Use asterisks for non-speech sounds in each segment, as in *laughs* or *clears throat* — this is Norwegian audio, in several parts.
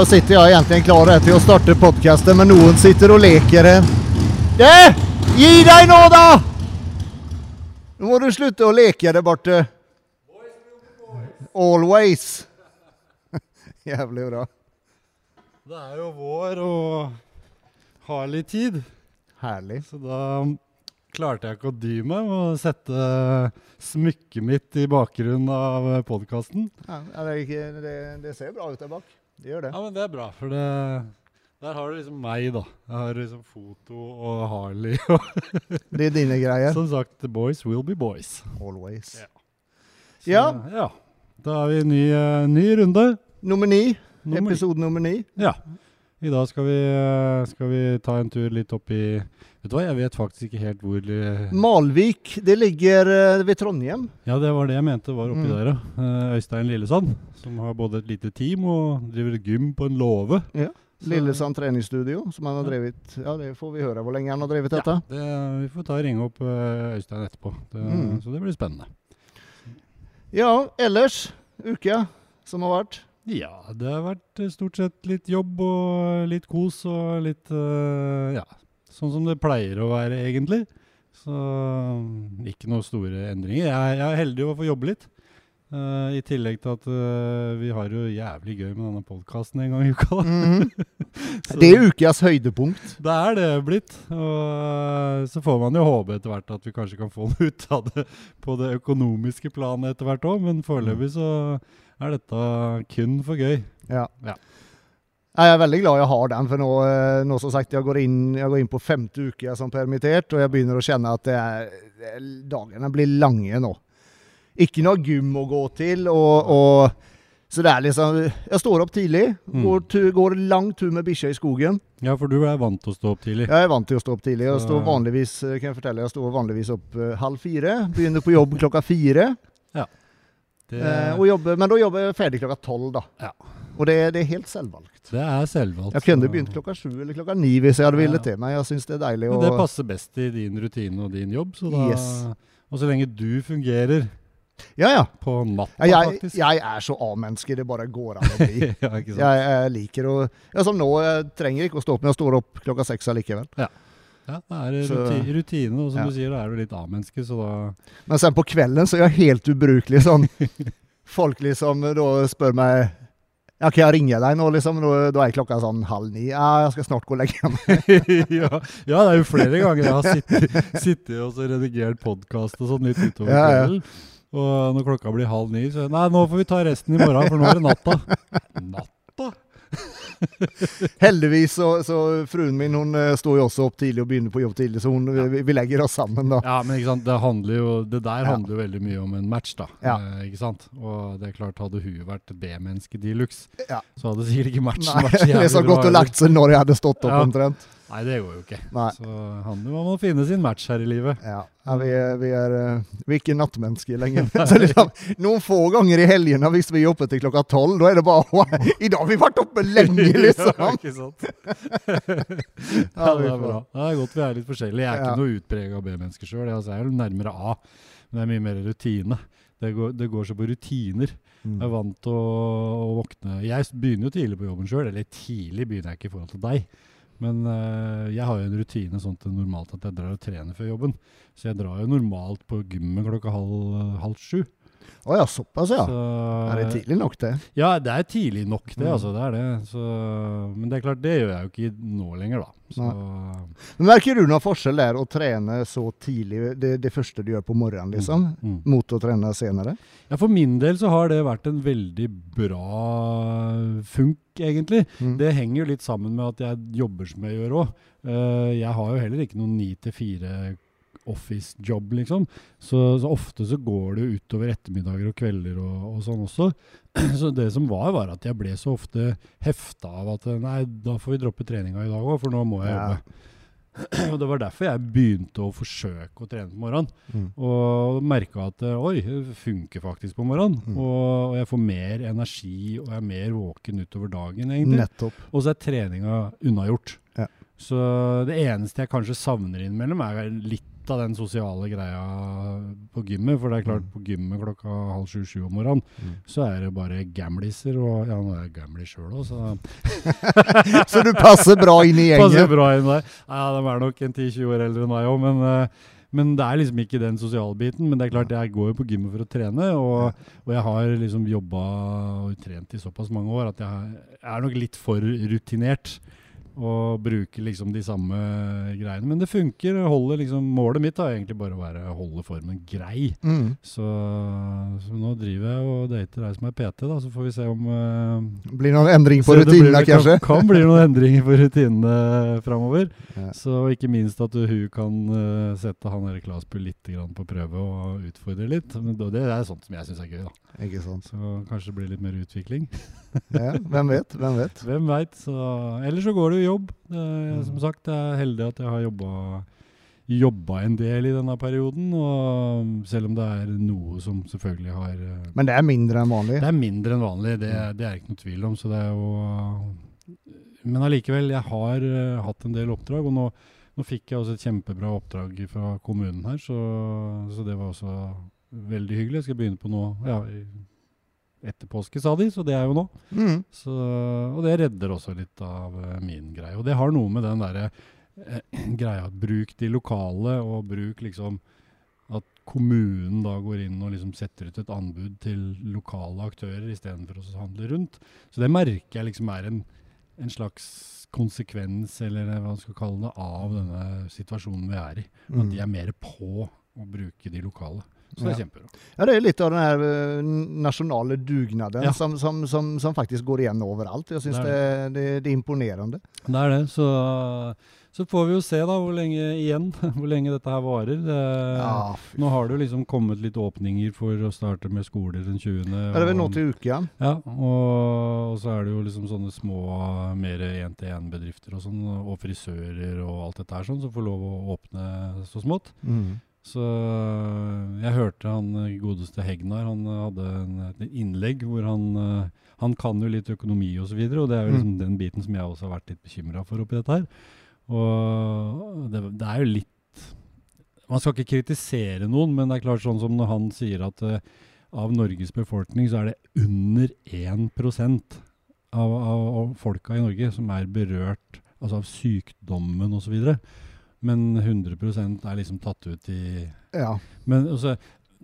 Da sitter jeg egentlig klar til å starte podkasten, men noen sitter og leker. Det! Gi deg nå, da! Nå må du slutte å leke der borte. Always. *laughs* Jævlig bra. Det er jo vår og har litt tid, Herlig. så da klarte jeg ikke å dy meg med å sette smykket mitt i bakgrunnen av podkasten. Ja, det, det, det ser bra ut der bak. Det gjør det. Ja, men det er bra, for det, der har du liksom meg, da. Jeg har liksom foto og Harley *laughs* og Det er dine greier. Som sagt, the boys will be boys. Always. Ja. Så, Ja. ja. Da er vi i ny, uh, ny runde. Nummer ni. Nummer- Episode nummer ni. Ja. I dag skal vi, uh, skal vi ta en tur litt opp i Vet du hva, jeg vet faktisk ikke helt hvor eh, Malvik, det ligger eh, ved Trondheim. Ja, det var det jeg mente var oppi Mm. der, ja. Eh, Øystein Lillesand, som har både et lite team og driver gym på en låve. Ja. Lillesand treningsstudio, som han har drevet Ja, det får vi høre hvor lenge han har drevet dette. Ja, det, vi får ta og ringe opp Øystein etterpå. Det, Mm. Så det blir spennende. Ja, ellers uka som har vært. Ja, det har vært stort sett litt jobb og litt kos og litt Ja, sånn som det pleier å være, egentlig. Så mm, ikke noen store endringer. Jeg, jeg er heldig å få jobbe litt. Uh, I tillegg til at uh, vi har jo jævlig gøy med denne podkasten en gang i uka. Mm -hmm. *laughs* Det er ukas høydepunkt. det er det blitt. Og uh, så får man jo håpe etter hvert at vi kanskje kan få noe ut av det på det økonomiske planet etter hvert òg, men foreløpig så er dette kun for gøy. Ja. Ja. Jeg er veldig glad jeg har den, for nå, eh, nå som sagt, jeg går, inn, jeg går inn på femte uke jeg som permittert, og jeg begynner å kjenne at det er, det er, dagene blir lange nå. Ikke noe gym å gå til, og, og så det er liksom Jeg står opp tidlig, Mm. går, tu, går lang tur med bikkja i skogen. Ja, for du er vant til å stå opp tidlig. Jeg er vant til å stå opp tidlig. Jeg står vanligvis eh, kan jeg fortelle, jeg står vanligvis opp eh, halv fire. Begynner på jobb klokka fire. Det, Eh, jobber, men da jobber jeg ferdig klokka tolv, da. Ja. Og det, det er helt selvvalgt. det er selvvalgt. Jeg kunne begynt klokka sju eller klokka ni hvis jeg hadde Ja, villet ja. det, men jeg syns det er deilig å Men det passer best i din rutine og din jobb. Så da, Yes. Og så lenge du fungerer Ja, ja. på natta, ja jeg, faktisk. jeg er så A-menneske det bare går an å bli. *laughs* ja? Jeg, jeg liker å ja, Som nå, jeg trenger ikke å stå opp, men jeg står opp klokka seks allikevel. Ja, det er Så- ruti rutine, og som Ja. du sier, da er du litt A-menneske, så da Men sen på kvelden så er jeg helt ubrukelig sånn. *laughs* Folk liksom da spør meg ja, OK, jeg ringer deg nå, liksom? Da, er klokka sånn halv ni. Ja, jeg skal snart gå og legge meg. *laughs* ja, ja, det er jo flere ganger jeg har sittet, sittet og redigert podkast og sånn litt utover ja. kvelden. Og når klokka blir halv ni, så Nei, nå får vi ta resten i morgen, for nå er det natta. *laughs* Natta? *laughs* Heldigvis så, så fruen min hun eh, står jo også opp tidlig og begynner på jobb tidlig, så hun, vi, vi legger oss sammen da. Ja, men ikke sant, det, handler jo, det der Ja. handler jo veldig mye om en match, da. Ja. Eh, ikke sant? Og det er klart, hadde hun vært B-menneske de luxe, Ja. så hadde sikkert ikke matchen vært så *laughs* det er så godt bra og lagt seg når jeg hadde stått opp Ja. omtrent. Nei, det går jo ikke. Nei. Så han man må finne sin match her i livet. Ja, ja vi, er, vi, er, eh, vi er ikke nattmennesker lenger. *laughs* Så liksom, noen få ganger i helgene hvis vi er oppe til klokka tolv, da er det bare *laughs* I dag har vi vært oppe lenge, *laughs* ja, liksom! ikke sant? Ja, Ja, det er bra. Det er godt vi er litt forskjellige. Jeg er Ja. ikke noe utprega B-menneske sjøl. Altså, jeg er nærmere A, men det er mye mer rutine. Det går, det går så på rutiner. Jeg er Mm. vant til å, å våkne Jeg begynner jo tidlig på jobben sjøl. Eller tidlig begynner jeg ikke i forhold til deg. Men uh, jeg har jo en rutine sånn til normalt at jeg drar og trener før jobben. Så jeg drar jo normalt på gymmet klokka halv, halv sju. Å ja, såpass, ja. Så, Er det tidlig nok, det? Ja, det er tidlig nok, det. Mm. altså, det er det. Så, men det er klart, det gjør jeg jo ikke nå lenger, da. Så, Men Merker du noen forskjell der å trene så tidlig, det, det første du gjør på morgenen, liksom, mm. mot å trene senere? Ja, For min del så har det vært en veldig bra funk, egentlig. Mm. Det henger jo litt sammen med at jeg jobber som jeg gjør òg. jeg har jo heller ikke noen ni til fire office-jobb, liksom. Så, så ofte så går det utover ettermiddager og kvelder og, og sånn også. *clears throat* Så det som var, var at jeg ble så ofte hefta av at nei, da får vi droppe treninga i dag òg, for nå må jeg Ja. jobbe. *clears throat* Og det var derfor jeg begynte å forsøke å trene på morgenen. Mm. Og merka at oi, det funker faktisk på morgenen. Mm. Og, og jeg får mer energi, og jeg er mer våken utover dagen, egentlig. Nettopp. Og så er treninga unnagjort. Ja. Så det eneste jeg kanskje savner innimellom, er litt litt av den sosiale greia på gymmet. For det er klart, Mm. på gymmet klokka halv sju-sju om morgenen, Mm. så er det bare gamliser. Og ja, nå er jeg gamlis sjøl òg, så *laughs* Så du passer bra inn i gjengen? passer bra inn der. Ja, de er nok en 10-20 år eldre enn meg òg, men, uh, men det er liksom ikke den sosiale biten. Men det er klart, jeg går jo på gymmet for å trene, og, og jeg har liksom jobba og trent i såpass mange år at jeg er nok litt for rutinert. Og bruker liksom de samme greiene. Men det funker. Liksom, målet mitt er egentlig bare å være, holde formen grei. Mm. Så, så nå driver jeg og dater ei som er PT, da, så får vi se om uh, Blir noen endring på så rutinene, kanskje? Kan, kan bli noen endringer på rutinene framover. Ja. Så ikke minst at hun kan uh, sette han Erik Lasbu litt grann på prøve og utfordre litt. Men det er sånt som jeg syns er gøy. da. Ikke sant. Så kanskje det blir litt mer utvikling. Ja, hvem vet? Hvem vet? *laughs* Hvem veit. Eller så går det jo jobb. Det, er- Mm. Som sagt, jeg er heldig at jeg har jobba jobba en del i denne perioden, og selv om det er noe som selvfølgelig har eh, Men det er mindre enn vanlig? Det er mindre enn vanlig, det, Mm. det er ikke noe tvil om. Så det er jo Men allikevel, jeg har eh, hatt en del oppdrag, og nå, nå fikk jeg også et kjempebra oppdrag fra kommunen her, så, så det var også veldig hyggelig. Jeg skal begynne på nå ja, etter påske, sa de, så det er jo nå. Mm. Så, og det redder også litt av eh, min greie. Og det har noe med den derre eh, *clears throat* greia at bruk de lokale, og bruk liksom at kommunen da går inn og liksom setter ut et anbud til lokale aktører istedenfor å handle rundt. Så det merker jeg liksom er en, en slags konsekvens, eller hva man skal kalle det, av denne situasjonen vi er i. At Mm. de er mer på å bruke de lokale. Så det er Ja. kjempebra. Ja, det er litt av den her eh, nasjonale dugnaden Ja. som, som, som, som faktisk går igjen overalt. Jeg syns Det det, er det, det, er imponerende. Det er det. Så, så får vi jo se da hvor lenge igjen, *laughs* hvor lenge dette her varer. Ja. Nå har det jo liksom kommet litt åpninger for å starte med skoler den 20. Ja, det er vel nå til uka. Ja, og, og så er det jo liksom sånne små, mer én-til-én-bedrifter og sånn, og frisører og alt dette her sånn, som får lov å åpne så smått. Mm. Så jeg hørte han eh, godeste Hegnar, han eh, hadde en, et innlegg hvor han eh, Han kan jo litt økonomi og så videre, og det er jo liksom den biten som jeg også har vært litt bekymra for oppi dette her. Og det, det er jo litt Man skal ikke kritisere noen, men det er klart sånn som når han sier at uh, av Norges befolkning så er det under 1 av, av, av folka i Norge som er berørt altså av sykdommen osv. Men 100% er liksom tatt ut i Ja. Men altså,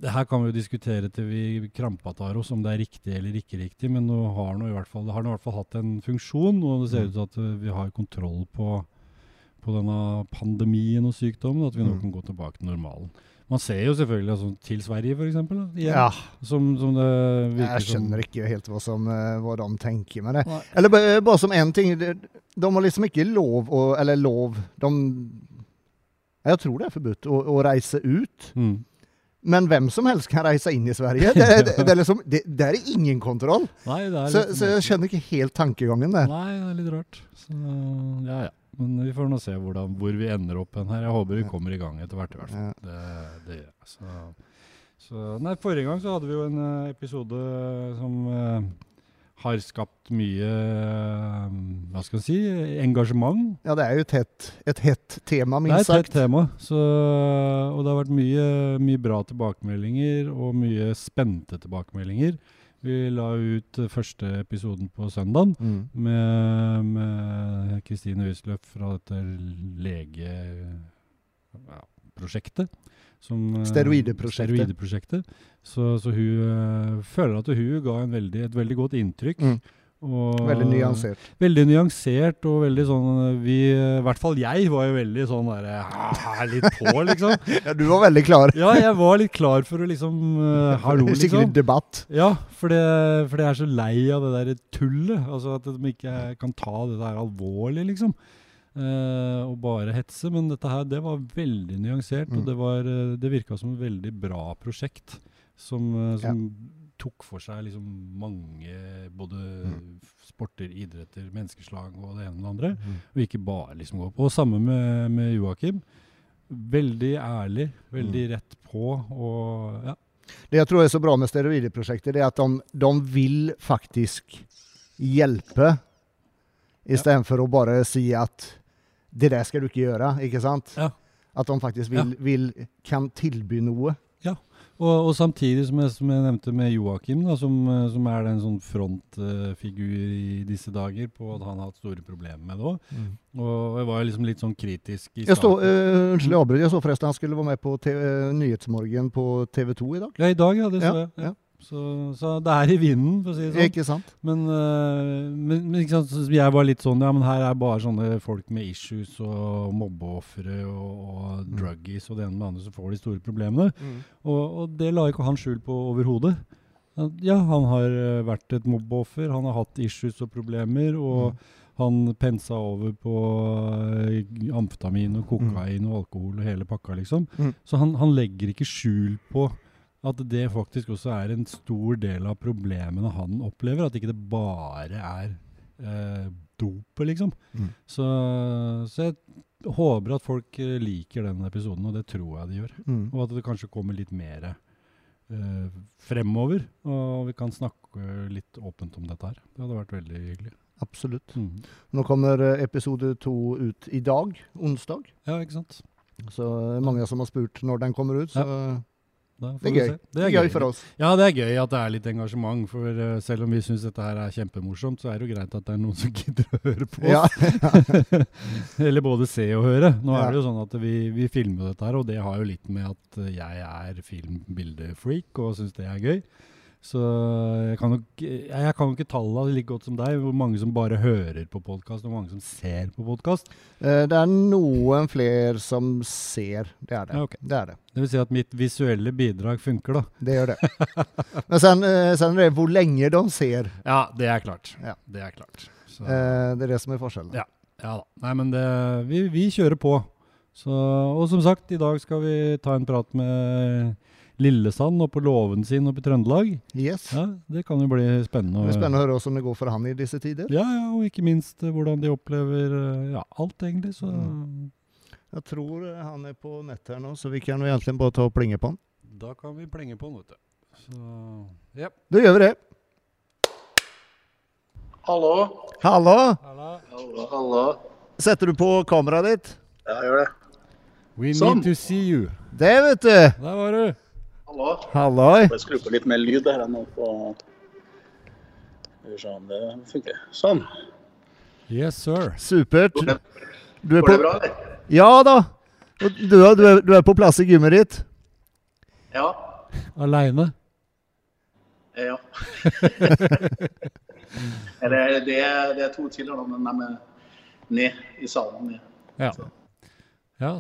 det her kan vi jo diskutere til vi krampatar oss om det er riktig eller ikke riktig, men nå har nå i hvert fall, det har nå i hvert fall hatt en funksjon, og det ser ut til at uh, vi har kontroll på, på denne pandemien og sykdommen, at vi nå Mm. kan gå tilbake til normalen. Man ser jo selvfølgelig altså, til Sverige, f.eks., ja. som, som det virker Jeg skjønner ikke helt hva, som, eh, hva de tenker med det. Nei. Eller ba- bare som en ting. De, de har liksom ikke lov å Eller lov de, Jeg tror det er forbudt å, å reise ut. Mm. Men hvem som helst kan reise inn i Sverige. Det, det, det, er, liksom, det, er ingen kontroll. Nei, det er Så, så jeg skjønner ikke helt tankegangen der. Nei, det er litt rart. Så, ja, ja. Men vi får nå se hvordan, hvor vi ender opp her. Jeg håper vi kommer i gang etter hvert, i hvert fall. Ja. Det. Så, så, nei, forrige gang så hadde vi jo en eh, episode som eh, har skapt mye eh, Hva skal si engasjement. Ja, det er jo et hett, et hett tema, Det er et hett tema. Så, og det har vært mye, mye bra tilbakemeldinger og mye spente tilbakemeldinger. Vi la ut første episoden på søndag Mm. med, med Kristine Wisløff fra dette legeprosjektet. Ja, Steroideprosjektet. Steroideprosjektet. Så, så hun eh, føler at hun ga en veldig, et veldig godt inntrykk. Mm. Og, Veldig nyansert. Veldig nyansert og veldig sånn eh, vi, I hvert fall jeg var jo veldig sånn derre ah, Litt på, liksom. *laughs* Ja, du var veldig klar. Ja, jeg var litt klar for å liksom uh, *laughs* Hallo, Skikkelig liksom. debatt. Ja, for, det, for jeg er så lei av det der tullet. Altså At de ikke kan ta det der alvorlig, liksom. Eh, og bare hetse. Men dette her, det var veldig nyansert, Mm. og det, var, eh, det virka som et veldig bra prosjekt. Som, som ja. tok for seg liksom mange både Mm. sporter, idretter, menneskeslag og det ene og det andre. Og ikke bare liksom gå på. Og samme med, med Joakim. Veldig ærlig, veldig Mm. rett på og ja. Det jeg tror er så bra med steroideprosjektet, det er at de, de vil faktisk hjelpe, istedenfor å bare si at det der skal du ikke gjøre. ikke sant? Ja. At de faktisk vil, vil kan tilby noe. Og, og samtidig, som jeg, som jeg nevnte med Joakim, da, som, eh, som er den sånn frontfigur i disse dager på at han har hatt store problemer med det òg. Og jeg var liksom litt sånn kritisk i starten. eh, unnskyld, jeg avbryter. Jeg så forresten han skulle være med på TV, Nyhetsmorgen på TV 2 i dag. Ja, i dag, ja. Det så Ja, jeg. Ja. ja. Så, så det er i vinden, for å si det sånn. Ikke sant? Men, øh, men, men ikke sant, jeg var litt sånn Ja, men her er bare sånne folk med issues og mobbeofre og, og Mm. druggies og det ene med det andre som får de store problemene. Og, og det la ikke han skjul på overhodet. Ja, han har øh, vært et mobbeoffer, han har hatt issues og problemer, og Mm. han pensa over på øh, amfetamin og kokain og alkohol og hele pakka, liksom. Mm. Så han, han legger ikke skjul på at det faktisk også er en stor del av problemene han opplever. At ikke det bare er eh, dopet, liksom. Mm. Så, så jeg håper at folk eh, liker den episoden, og det tror jeg de gjør. Mm. Og at det kanskje kommer litt mer eh, fremover, og vi kan snakke litt åpent om dette her. Det hadde vært veldig hyggelig. Absolutt. Mm. Nå kommer eh, episode to ut i dag, onsdag. Ja, ikke sant? Så er mange som har spurt når den kommer ut. Så får det er gøy. se. Det er gøy for oss. Ja, det er gøy at det er litt engasjement. For eh, selv om vi syns dette her er kjempemorsomt, så er det jo greit at det er noen som *laughs* gidder å høre på oss. Ja. *laughs* Eller både se og høre. Nå Ja. er det jo sånn at vi, vi filmer dette her, og det har jo litt med at jeg er filmbildefreak og syns det er gøy. Så jeg kan ikke, jeg kan ikke tallene like godt som deg, hvor mange som bare hører på podkast, og mange som ser på podkast. Eh, Det er noen flere som ser. Det er det. Ja, okay. Det er det. Det vil si at mitt visuelle bidrag funker, da. Det gjør det. *laughs* Men sen, eh, sen er det hvor lenge de ser. Ja, det er klart. Ja. Det er klart. Så, Eh, Det er det som er forskjellen. Ja. ja da. Nei, men det, vi, vi kjører på. Så, og som sagt, i dag skal vi ta en prat med Lillesand og på låven sin oppe i Trøndelag. Yes. Ja, Det kan jo bli spennende. Det blir spennende å høre hvordan det går for han i disse tider. Ja, ja, og ikke minst eh, hvordan de opplever eh, ja, alt, egentlig. Så Mm. Jeg tror eh, han er på nett her nå, så vi kan jo egentlig bare ta og plinge på han. da kan vi plinge på han, vet du. Så ja. Da gjør vi det. Hallo. Hallo! Hallo, hallo. Setter du på kameraet ditt? Ja, jeg gjør det. We Sånn. need to see you. Det, vet du. Der var du. Hallo. Halloi. Jeg skrur på litt mer lyd her nå på Skal vi se om det funker. Sånn. Yes, sir. Supert. Du er går det på bra, eller? Ja da. Du, du, er, du er på plass i gymmet ditt? Ja. Aleine. Ja. *laughs* Eller det, det er to til, da, men de er ned i salen. Ned. Ja. ja.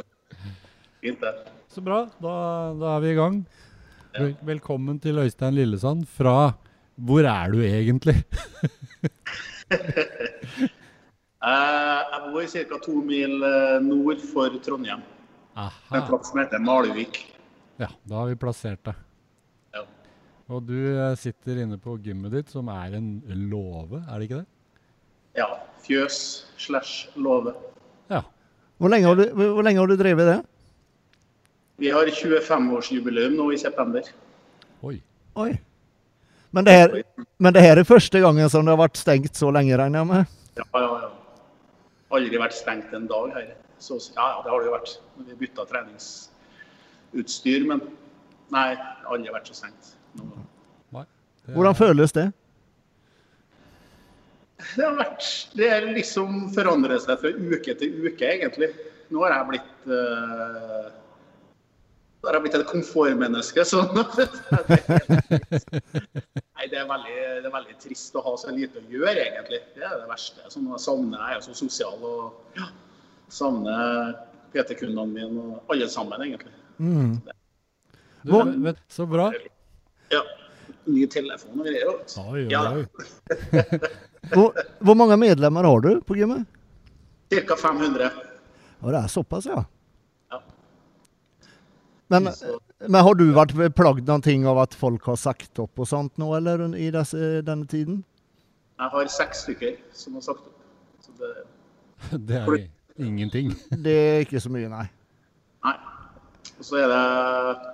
Fint, det. Så bra. Da, da er vi i gang. Vel, velkommen til Øystein Lillesand fra Hvor er du egentlig? *laughs* Eh, Jeg bor ca. to mil eh, nord for Trondheim. En plass som heter Malvik. Ja, da har vi plassert deg. Ja. Og du eh, sitter inne på gymmet ditt, som er en låve, er det ikke det? ja. Fjøs slash låve. Ja. Hvor lenge har du, hvor lenge har du drevet det? Vi har 25-årsjubileum nå i september. Oi. Oi. Men det, her, men det her er første gangen som det har vært stengt så lenge, regner jeg med? Ja, ja, ja. Aldri vært stengt en dag her. Så, ja, ja, det har det jo vært. Vi bytta treningsutstyr, men nei, aldri vært så stengt. Nei. er... Hvordan føles det? Det har vært Det er liksom forandret seg fra uke til uke, egentlig. Nå har jeg blitt uh, Nå har jeg blitt et komfortmenneske, Sånn. *laughs* Nei, det er, veldig, det er veldig trist å ha så lite å gjøre, egentlig. Det er det verste. Sånn, jeg savner Jeg er så sosial og ja, savner PT-kundene mine og alle sammen, egentlig. Mm. Du, vet- så bra. Ja. Ny telefon og greier. Oi, oi, Ja. oi. *laughs* Hvor, hvor mange medlemmer har du på gymmet? Ca. 500. Og det er såpass. Ja. Men, men har du vært plagd noen ting av at folk har sagt opp og sånt nå, eller i disse, denne tiden? Jeg har seks stykker som har sagt opp. Så det, *laughs* Det er ingenting. *laughs* Det er ikke så mye, nei. nei. Og så er det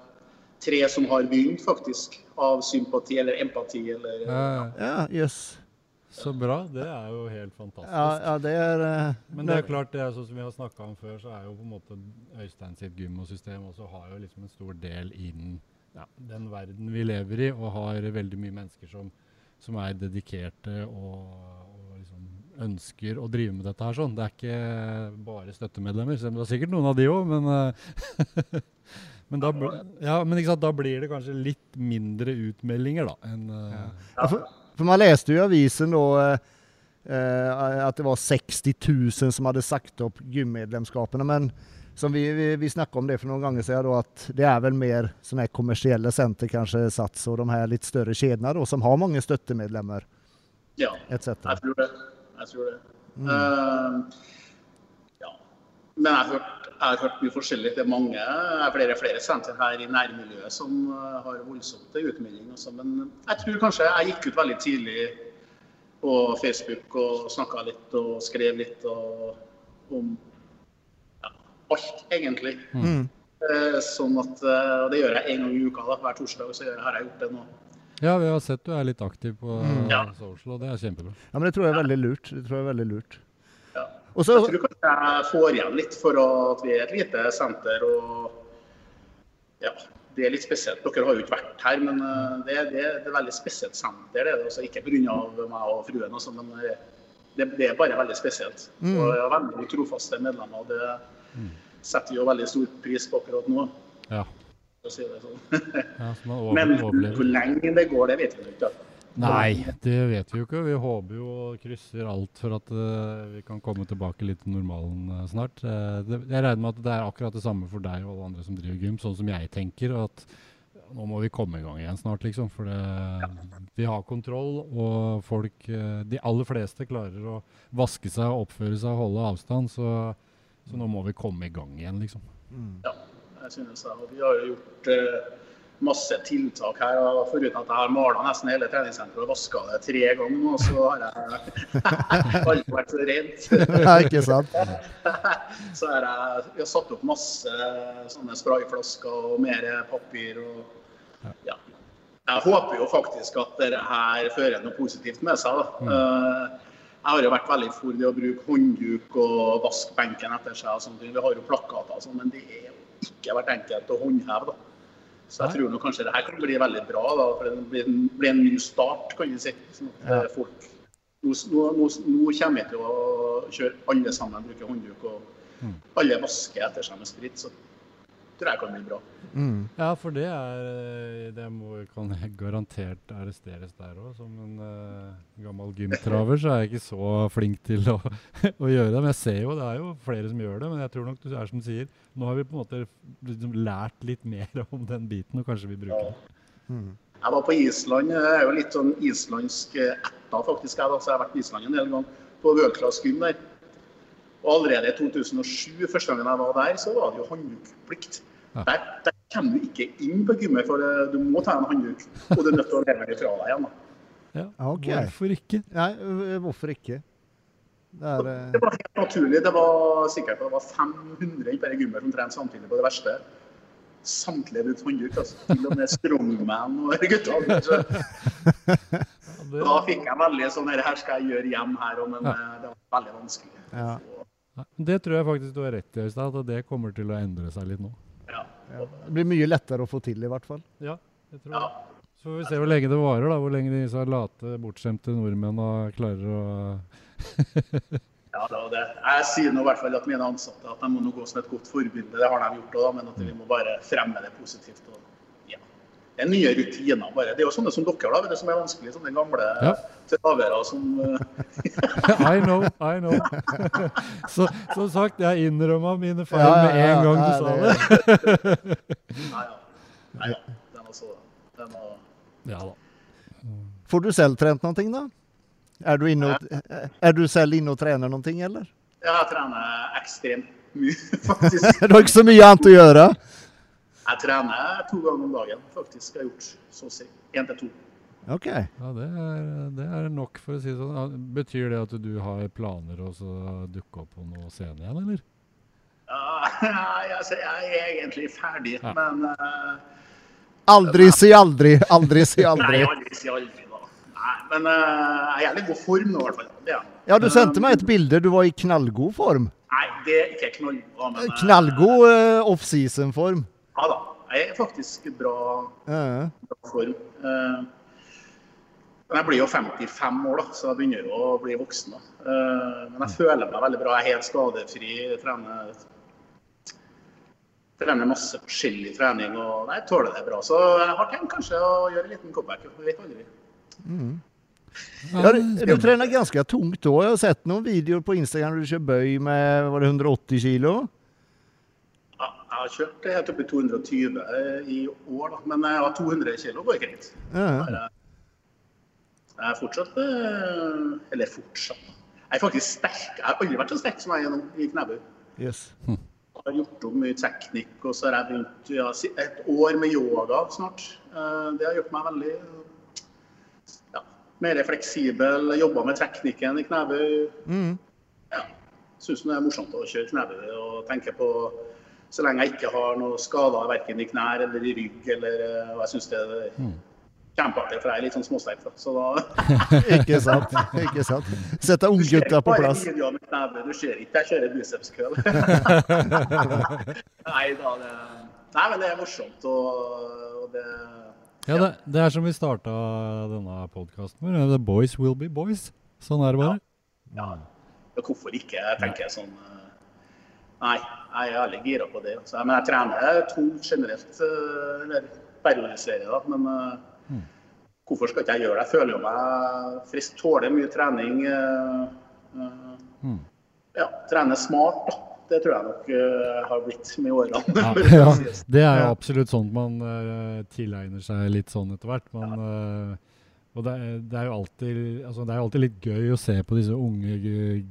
tre som har begynt, faktisk. Av sympati eller empati eller Eh, Ja, jøss. Så bra. Det er jo helt fantastisk. Ja, ja, det er Uh, Men det er klart, det er sånn som vi har snakka om før, så er jo på en måte Øystein sitt gymosystem også har jo liksom en stor del innen ja, den verden vi lever i, og har veldig mye mennesker som, som er dedikerte og, og liksom ønsker å drive med dette her sånn. Det er ikke bare støttemedlemmer, selv om det er sikkert noen av de òg, men eh, *laughs* Men, da, ja, men ikke sant, da blir det kanskje litt mindre utmeldinger, da. Enn, eh, Ja, for, for man leste jo i avisen da eh, eh, at det var 60 000 som hadde sagt opp gymmedlemskapene. Men som vi, vi, vi snakka om det for noen ganger siden, da, at det er vel mer sånne kommersielle senter, kanskje Sats og de her litt større kjedene, da, som har mange støttemedlemmer Ja, jeg tror det. Jeg tror det. Mm. Uh, ja. Men jeg har hørt, jeg har hørt mye forskjellig. Det er mange, er flere, flere senter her i nærmiljøet som eh, har voldsomt utmelding. Også. Men jeg tror kanskje jeg gikk ut veldig tidlig på Facebook og snakka litt og skrev litt og, om ja, alt, egentlig. Mm. Eh, sånn at, eh, og Det gjør jeg en gang i uka. da, Hver torsdag så gjør jeg, har jeg gjort det nå. ja, vi har sett du er litt aktiv på Mm. Social, og det er kjempebra. Ja, men det tror jeg er veldig lurt. Det tror jeg er veldig lurt. Ja. Og så, Jeg tror kanskje jeg får igjen litt for at vi er et lite senter. og ja, Det er litt spesielt. Dere har jo ikke vært her, men eh, det, det, det er et veldig spesielt senter. det er det, også, Ikke pga. meg og fruen, også, men eh, det, det er bare veldig spesielt. Mm. Og jeg har veldig trofaste medlemmer. og Det setter vi jo veldig stor pris på akkurat nå. Ja. for å si det sånn. ja så *laughs* Men hvor lenge det går, det vet vi ikke. ikke. Nei, det vet vi jo ikke. Vi håper jo og krysser alt for at uh, vi kan komme tilbake litt til normalen uh, snart. Uh, det, jeg regner med at det er akkurat det samme for deg og alle andre som driver gym, sånn som jeg tenker. At nå må vi komme i gang igjen snart, liksom. For det, vi har kontroll, og folk De aller fleste klarer å vaske seg, oppføre seg og holde avstand. Så, så nå må vi komme i gang igjen, liksom. mm. Ja, jeg synes det. Og vi har jo gjort masse tiltak her. og Foruten at jeg har mala nesten hele treningssenteret og vaska det tre ganger nå, så har jeg *laughs* aldri vært så rent. *laughs* ja, ikke sant? *laughs* Så har jeg, jeg har satt opp masse sånne sprayflasker og mer papir. og ja. Jeg håper jo faktisk at dette her fører noe positivt med seg. da. Mm. Jeg har jo vært veldig for det å bruke håndduk og vaske benken etter seg. og sånt. Vi har jo plakater sånn, men det er jo ikke vært enkelt å håndheve. da. Så jeg tror nok kanskje det her kan bli veldig bra. da, for Det blir en, blir en ny start, kan du si. Sånn at Ja. eh, folk, nå, nå, nå, nå kommer vi til å kjøre alle sammen bruke håndduk, og Mm. alle vasker etter seg med sprit. Så tror jeg kan bli bra. Mm. Ja, for det er eh, Det må, kan jeg garantert arresteres der òg. Som en uh, gammel gymtraver så er jeg ikke så flink til å, *laughs* å gjøre det. Men jeg ser jo det er jo flere som gjør det. Men jeg tror nok du er som du sier, nå har vi på en måte liksom lært litt mer *laughs* om den biten, og kanskje vi bruker det. Mm. Jeg var på Island. Jeg er jo litt sånn islandsk etta ætta, faktisk. Jeg, da, så jeg har vært på Island en del ganger. På Class Gym der. Og allerede i 2007, første gangen jeg var der, så var det jo hånddukplikt. Ja. Der, der kommer du ikke inn på gymmet, for du må ta en håndduk. Og du er nødt til å leve det fra deg igjen. da. Ja, okay. Hvorfor ikke? Nei, øh, hvorfor ikke? Det er eh, Det var helt naturlig. Det var sikkert det var 500 i bare gymmet som trente samtidig på det verste. Samtlige brukte håndduk. Altså. Til og med Strongman og *laughs* *laughs* det, Da fikk jeg veldig sånn her skal jeg gjøre hjem her, òg, men Ja. eh, det var veldig vanskelig. Ja. Det tror jeg faktisk du har rett i, Øystein, at det kommer til å endre seg litt nå. Ja. Det blir mye lettere å få til, i hvert fall. Ja, jeg tror det. Så får vi se hvor lenge det varer, da. Hvor lenge disse late, bortskjemte nordmennene klarer å *laughs* Ja, det var det. Jeg sier nå i hvert fall at mine ansatte at de må nå gå som et godt forbilde. Det har de gjort òg, men at vi må bare fremme det positivt. Og. Det er nye rutiner bare. Det er jo sånne som dere, da, vet du, som er vanskelig. Sånne gamle Ja. travere som eh, *laughs* I know, I know. *laughs* Så som sagt, jeg innrømma mine feil Ja, ja, med en ja, gang du sa det- det. Nei, ja. Nei, ja. Den var så den var, Ja da. Får du selv trent noe, da? Er du, inne og, er du selv inne og trener noe, eller? Ja, Jeg trener ekstremt mye, *laughs* faktisk. Du har ikke så mye annet å gjøre? Jeg trener to ganger om dagen, faktisk. Jeg har gjort så å si én til to. OK. Ja, det er, det er nok, for å si det sånn. Betyr det at du har planer om å dukke opp på noe scene igjen, eller? Ja, *laughs* altså, jeg er egentlig ferdig, Ja. men uh, Aldri si aldri. Aldri si aldri. Nei, aldri. si aldri, da. Nei, men uh, jeg er i god form nå, i hvert fall. Det er. Ja, du sendte meg et bilde. Du var i knallgod form. Nei, det er ikke knallgod. men Knallgod uh, offseason-form. Ja da. Jeg er faktisk i bra, Ja. bra form. Eh, men jeg blir jo 55 år, da, så jeg begynner jo å bli voksen. da. Eh, men jeg føler meg veldig bra. Jeg er helt skadefri. Jeg trener, trener masse forskjellig trening og nei, jeg tåler det bra. Så jeg har tenkt kanskje å gjøre en liten comeback. Jeg vet aldri. Ja, du, du trener ganske tungt da. Jeg har sett noen videoer på Instagram du kjører bøy med var det 180 kilo. Ja, jeg har kjørt helt opp i 220 i år, da. men jeg har 200 kg går greit. Ja. Jeg er fortsatt eh, Eller fortsatt. Jeg er faktisk sterk. Jeg har aldri vært så sterk som jeg er nå i knebøy. Yes. Jeg har gjort om mye teknikk, og så har jeg begynt ja, et år med yoga snart. Eh, Det har gjort meg veldig ja, mer fleksibel. Jobba med teknikken i knebøy. Mm. Ja. Syns det er morsomt å kjøre knebøy og tenke på Så lenge jeg ikke har noen skader verken i knær eller i rygg, eller eh, Og jeg syns det er kjempeartig, for jeg er litt sånn småsterk. Så da *laughs* Ikke sant. Ikke sant. Sette unggutta på plass. Du ser ikke jeg kjører bicepskøll. *laughs* Nei da, det Nei, men det er morsomt, og, og det Ja, det, det er som vi starta denne podkasten med. The boys will be boys. Sånn er det bare. Ja. Og hvorfor ikke? Jeg tenker sånn eh, Nei, jeg er aldri gira på det. Altså. Men jeg trener tungt generelt. eh, Eller periodiserer, da. Men mm. hvorfor skal ikke jeg gjøre det? Jeg føler jo meg frisk. Tåler mye trening. eh, eh, Mm. Ja, trener smart, da. Det tror jeg nok uh, har blitt med årene. *laughs* Ja, ja, det er jo absolutt sånt man uh, tilegner seg litt sånn etter hvert. Men, eh, og det det, er alltid, altså det er jo alltid litt gøy å se på disse unge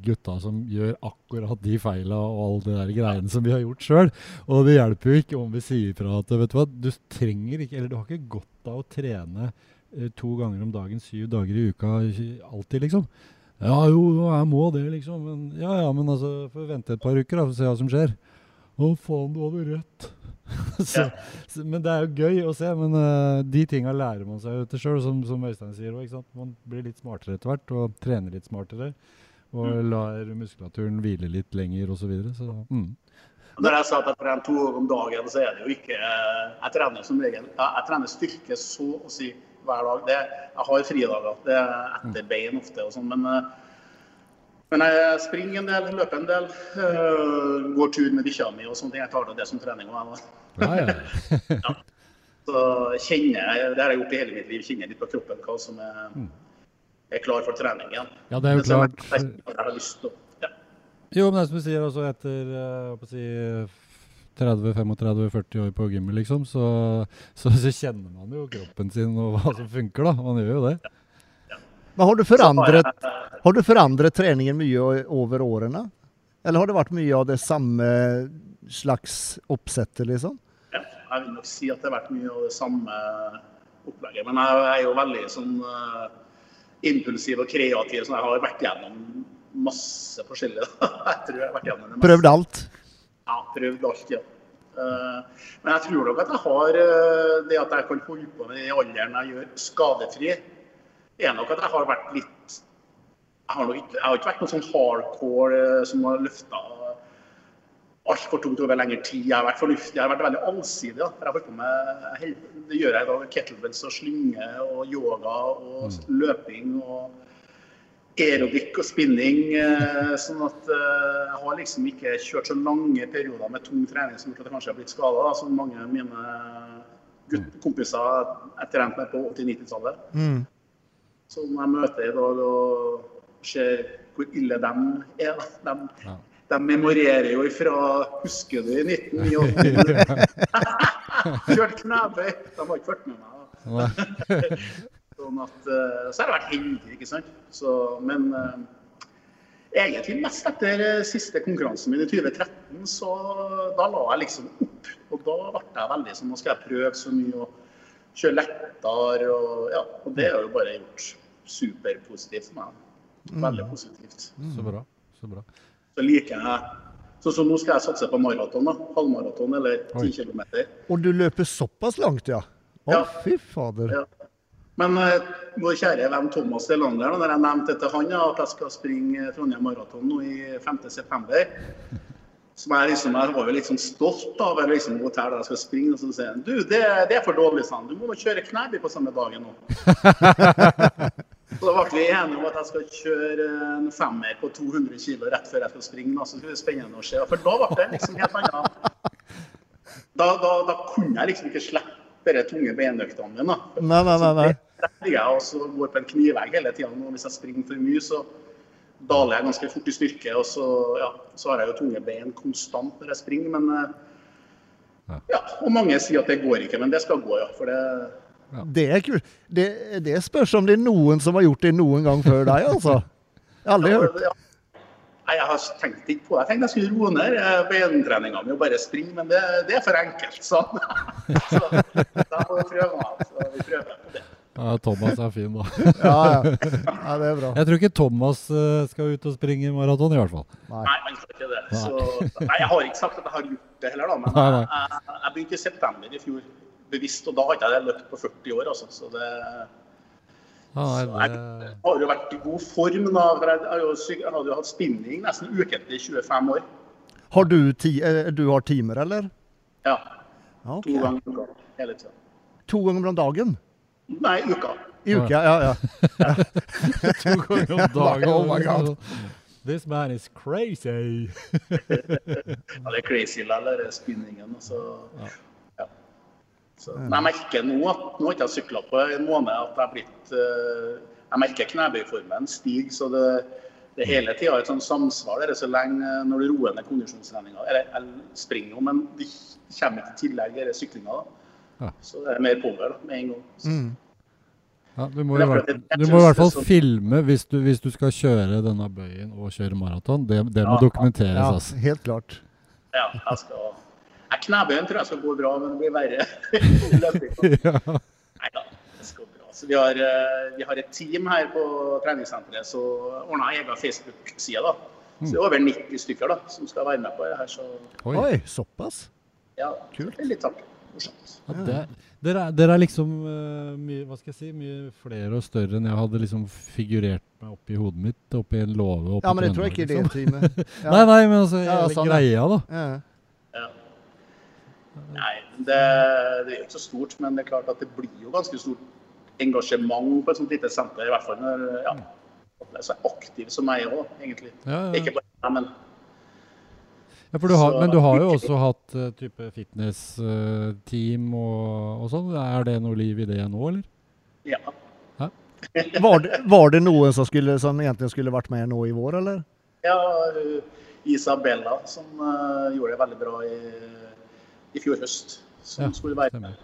gutta som gjør akkurat de feila og alle de der greiene som vi har gjort sjøl. Og det hjelper jo ikke om vi sier fra at vet du hva, du trenger ikke, eller du har ikke godt av å trene eh, to ganger om dagen, syv dager i uka alltid, liksom. Ja, jo, jeg må det, liksom. Men, ja, ja, men altså, får vente et par uker da, for å se hva som skjer. Å, faen, du hadde rett. *laughs* så, så, men det er jo gøy å se. Men uh, de tinga lærer man seg jo til sjøl, som, som Øystein sier. sant? Man blir litt smartere etter hvert, og trener litt smartere. Og lar muskulaturen hvile litt lenger, osv. Så, videre, så mm. Når jeg sa at jeg trener to ganger om dagen, så er det jo ikke Jeg trener som regel Jeg trener styrke så å si hver dag. Det, jeg har fridager. Det er etter bein ofte og sånn. Men, eh, men jeg springer en del, løper en del. Uh, går tur med bikkja mi og sånne ting. Jeg tar det som trening. òg, jeg. Ja, *laughs* ja. så kjenner jeg, Det har jeg gjort i hele mitt liv. Kjenner litt på kroppen hva som er, er klar for trening igjen. ja, det er jo klart. jeg, jeg har lyst til å ja. Jo, men det er som du sier, også etter eh, å si, 30-35-40 år på gymmet, liksom, så, så, så kjenner man jo kroppen sin og hva som funker, da. Man gjør jo det. Men har du forandret, har du forandret treningen mye over årene? Eller har det vært mye av det samme slags oppsettet, liksom? Ja, jeg vil nok si at det har vært mye av det samme opplegget. Men jeg er jo veldig sånn eh, impulsiv og kreativ, så jeg har vært gjennom masse forskjellig. *laughs* jeg tror jeg har vært gjennom det meste. Prøvd alt? Ja, prøvd alt, ja. Eh, men jeg tror nok at jeg har eh, det at jeg kan holde på med den alderen jeg gjør skadefri, er nok at jeg har vært litt Jeg har, ikke, jeg har ikke vært noen sånn hardcore eh, som har løfta altfor tungt over lengre tid. Jeg har vært fornuftig, jeg har vært veldig allsidig. Da. Jeg har holdt på med, det gjør jeg i dag. Kettlebells og slynge og yoga og løping og aerobic og spinning. eh, Sånn at eh, jeg har liksom ikke kjørt så lange perioder med tung trening som gjort at jeg kanskje har blitt skada, som mange av mine gutt, kompiser jeg trente med på 80-90-tallet. Mm. Som jeg møter i dag og ser hvor ille de er. De, Ja. de memorerer jo ifra Husker du i *laughs* 1989? *laughs* Kjørt knebøy. De har ikke fulgt med meg. *laughs* Sånn at, eh, så har jeg vært heldig, ikke sant. Så, men eh, egentlig mest etter eh, siste konkurransen min i 2013, så da la jeg liksom opp. Og da ble jeg veldig sånn Nå skal jeg prøve så mye og kjøre lettere. Og, ja, og det har jo bare gjort superpositivt for meg. Veldig positivt. Så bra. Så bra. Så liker jeg Sånn som nå skal jeg satse på maraton. da, Halvmaraton eller Oi. 10 km. Og du løper såpass langt, ja? Å, Ja. fy fader. Ja. Men uh, vår kjære venn Thomas Delander, når jeg nevnte til han ja, at jeg skal springe Trondheim Maraton nå i 5.9. Som jeg liksom, jeg var jo sånn stolt av eller liksom, hotell der jeg skal springe. Og så sier han du, det, det er for dårlig, sa han. Du må nå kjøre Knæby på samme dagen nå. *laughs* så da ble vi enige om at jeg skal kjøre en femmer på 200 kg rett før jeg skal springe. Da. Så det blir spennende å se. For da ble det liksom helt annet. Da, da, da kunne jeg liksom ikke slippe de tunge beinøktene mine. Nei, nei, nei. nei. Så jeg går på en knivegg hele tida. Hvis jeg springer for mye, så daler jeg ganske fort i styrke. Og så, ja, så har jeg jo tunge bein konstant når jeg springer. Men eh, Ja. ja, og mange sier at det går ikke, men det skal gå, ja. For det Det er kult. Det, det spørs om det er noen som har gjort det noen gang før deg, altså. Jeg har aldri hørt. Ja. Nei, Jeg har tenkt ikke på det. Jeg tenkte jeg skulle roe ned eh, beintreninga mi og bare springe, men det, det er for enkelt. sånn. *laughs* så da får vi prøve meg. Så vi prøver på det. Ja, Thomas er fin, da. *laughs* Ja, ja. ja, det er bra. Jeg tror ikke Thomas eh, skal ut og springe maraton, i hvert fall. Nei. Nei, han skal ikke det. Så, nei, jeg har ikke sagt at jeg har gjort det heller, da. Men Nei, jeg, nei. jeg, jeg begynte i september i fjor bevisst, og da hadde jeg løpt på 40 år. Altså. Så det Ja, nei, så jeg har jo vært i god form. Da, for jeg, har jo, syk- jeg hadde jo hatt spinning nesten ukentlig i 25 år. Har du, ti, eh, du har timer, eller? Ja, Ja, ok. To ganger om dagen hele tida. To ganger om dagen? Nei, uka. I uka, ja. ja. *laughs* to ganger om *laughs* dagen. Oh my God. This man is crazy. *laughs* Ja, det er crazy eller spinningen. og Så, ja. Så, jeg merker nå at nå har ikke jeg sykla på en måned at jeg har blitt uh, Jeg merker knebøyformen stiger, så det, det er hele tida et sånn samsvar der så lenge når du roer ned kondisjonstreninga. Eller jeg springer jo, men det kommer ikke i tillegg denne syklinga. Ja. Så det er mer power da, med en gang. Så, Mm. Ja, du, må i hvert, du må i hvert fall filme hvis du, hvis du skal kjøre denne bøyen og kjøre maraton. Det, det må Ja. dokumenteres, ja, altså. helt klart. ja, jeg skal jeg Knebøyen tror jeg skal gå bra, men det blir verre. *laughs* ja. Nei da, det skal gå bra. Så vi, har, eh, vi har et team her på treningssenteret så ordna egen Facebook-side. da. Så det er over 90 stykker da, som skal være med på det her. Så Oi. Oi, såpass? ja, Kult. det er litt artig. Morsomt. Ja, det, dere, er, dere er liksom uh, mye, hva skal jeg si, mye flere og større enn jeg hadde liksom figurert meg oppi hodet mitt. Oppi en låve Ja, men jeg tror ikke det er liksom. *laughs* Ja. Nei, nei, men altså Ja, sånn, greia, da. Ja. Ja. Nei, det, det er ikke så stort, men det er klart at det blir jo ganske stort engasjement på et sånt lite senter. I hvert fall når ja, at er så aktiv som jeg òg, egentlig. Ja, ja. Ikke bare jeg, men Ja, for du har, Så- men du har jo også hatt uh, type fitness-team og, og sånn. Er det noe liv i det nå, eller? ja. *laughs* Var, det, var det noen som, skulle, som egentlig skulle vært med nå i vår, eller? Ja, uh, Isabella som uh, gjorde det veldig bra i, i fjor høst. Som Ja, skulle være med.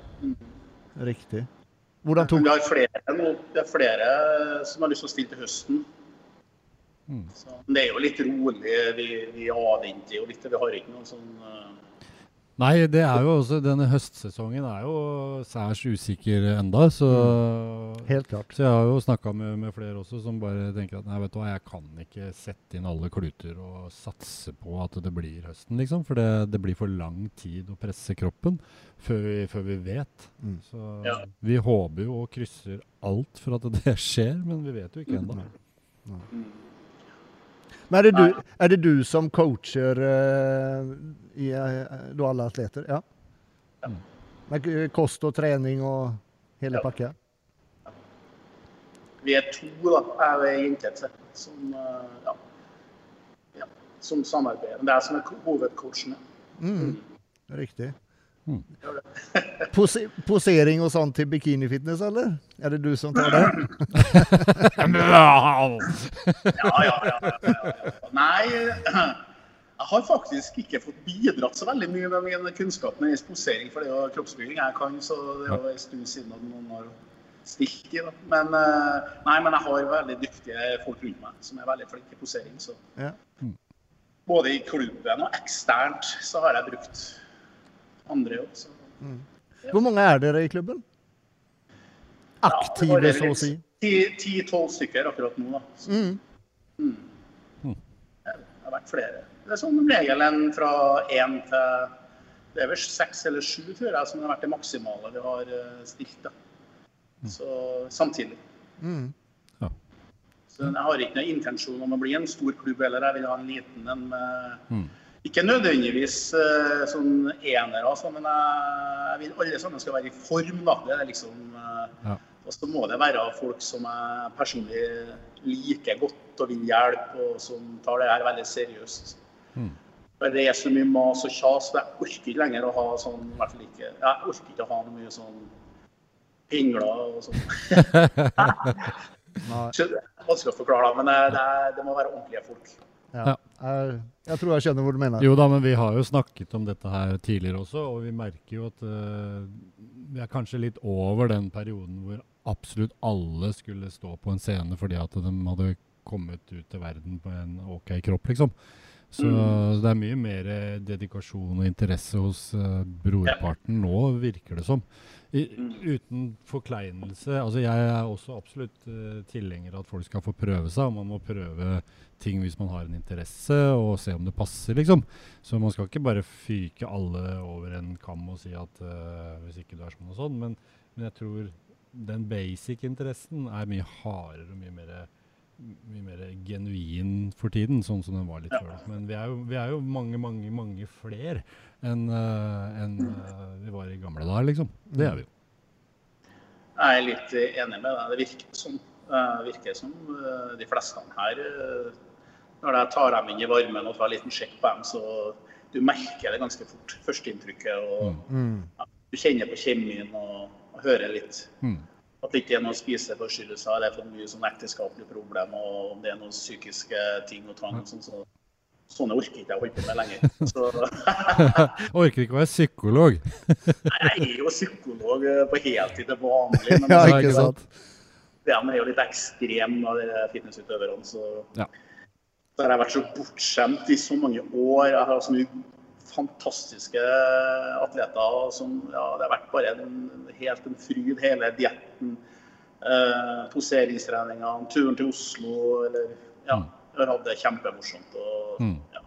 Riktig. Hvordan tok Vi har flere nå. Det er flere som har lyst til å stille til høsten. Mm. Så, men det er jo litt rolig. Vi, vi avventer jo litt. Vi har ikke noen sånn uh, Nei, det er jo også denne høstsesongen er jo særs usikker enda, så Helt klart. Så jeg har jo snakka med, med flere også som bare tenker at nei, vet du hva, jeg kan ikke sette inn alle kluter og satse på at det blir høsten, liksom. For det, det blir for lang tid å presse kroppen før vi, før vi vet. Mm. Så Ja. vi håper jo og krysser alt for at det *laughs* skjer, men vi vet jo ikke ennå. mm. Men er det du, er det du som coacher uh, i uh, da alle atleter? Ja. Ja. Med kost og trening og hele Ja. pakka? Vi er to, da. Jeg og ei som, uh, ja, ja, som samarbeider. Men det er jeg som er hovedcoachen. ja. Mm. Riktig. Gjør. Pose, posering og sånn til bikinifitness, eller? Er det du som tar det? *laughs* Ja, ja, ja. ja. Nei, jeg har faktisk ikke fått bidratt så veldig mye med min kunnskap med posering, for det er jo kroppsbygging jeg kan, så det er jo en stund siden at noen har stilt i. Da. Men, eh, nei, men jeg har veldig dyktige folk rundt meg som er veldig flinke i posering. Så. Ja. Både i klubben og eksternt så har jeg brukt andre òg. Så. Hvor mange er dere i klubben? Ja, det Aktive, varierer så å si. Ti- Ti-tolv stykker akkurat nå. da. Så. Mm. Det har vært flere. Det er som regel en fra én til det er vel seks eller sju, tror jeg, som har vært det maksimale vi har eh, stilt. da. Så samtidig. Mm. Så jeg har ikke noen intensjon om å bli en stor klubb heller. Jeg vil ha en liten en med Mm. Ikke nødvendigvis uh, sånn enere, altså, men jeg, jeg vil alle sammen skal være i form. da. Det er liksom, uh, Ja. Og så må det være folk som jeg personlig liker godt og vil hjelpe, og som tar det her veldig seriøst. Mm. For Det er så mye mas og kjas, så jeg orker ikke lenger å ha sånn hvert fall ikke, Jeg orker ikke å ha noe mye sånn pingler og sånn. *laughs* *laughs* Så det er Vanskelig å forklare, men det, det, det må være ordentlige folk. Ja. Jeg, jeg tror jeg skjønner hvor du mener. Jo da, men vi har jo snakket om dette her tidligere også, og vi merker jo at uh, vi er kanskje litt over den perioden hvor absolutt alle skulle stå på en scene fordi at de hadde kommet ut til verden på en OK kropp, liksom. Så Mm. det er mye mer eh, dedikasjon og interesse hos uh, brorparten nå, virker det som. I, Mm. uten forkleinelse. Altså jeg er også absolutt uh, tilhenger av at folk skal få prøve seg, og man må prøve ting hvis man har en interesse, og se om det passer, liksom. Så man skal ikke bare fyke alle over en kam og si at uh, hvis ikke du er sånn og sånn, men, men jeg tror den basic interessen er mye hardere og mye mer, mye mer genuin for tiden, sånn som den var litt Ja. før. Men vi er, jo, vi er jo mange, mange, mange flere enn uh, en, uh, vi var i gamle dager, liksom. Det er vi jo. Jeg er litt enig med deg. Det virker som, uh, virker som eh, de fleste her eh, Når jeg tar dem inn i varmen og tar en liten sjekk på dem, så du merker det ganske fort. Førsteinntrykket. og Mm. Du kjenner på kjemien og, og hører litt. Mm. At det ikke er noen spiseforstyrrelser eller for mye sånn ekteskapelige problemer, og om det er noen psykiske ting og tvang. sånn, så Sånne orker ikke jeg å holde på med lenger. Så, *laughs* Orker ikke å være psykolog. *laughs* Nei, jeg er jo psykolog eh, på heltid til vanlig, men *laughs* Ja, ikke Ja, sant? de er jo litt ekstreme, da, de fitnessutøverne. Så, Ja. så har jeg vært så bortskjemt i så mange år. Jeg har så mye fantastiske atleter som ja, Det har vært bare en, helt en fryd, hele dietten. Eh, poseringstreningene, turen til Oslo. Eller, ja, Mm. jeg har hatt det kjempemorsomt. Og, Mm. ja.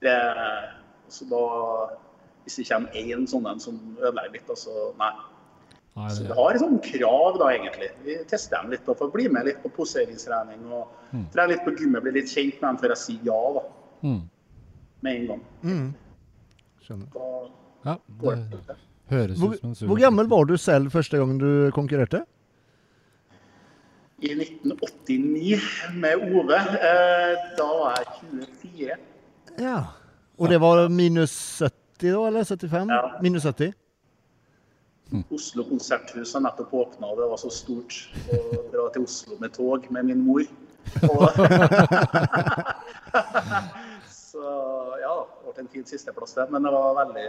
det, så da, hvis det kommer én sånn en som ødelegger litt, så nei. Nei, Så vi har et krav, da, egentlig. Vi tester dem litt og får bli med litt på poseringstrening. og Mm. Trene litt på gymmet, bli litt kjent med dem før jeg sier ja, da. mm. Med en gang. Mm. Skjønner. Ja, det det. høres Hvor, ut som en sur hvor gammel var du selv første gang du konkurrerte? I 1989 med Ove, eh, da var jeg 24. Ja. Og det var minus 70 da, eller 75? Ja. Minus 70? Oslo konserthus har nettopp åpna, og det var så stort å dra til Oslo med tog med min mor. Og *laughs* *laughs* så ja, det ble en fin sisteplass, det. Men det var veldig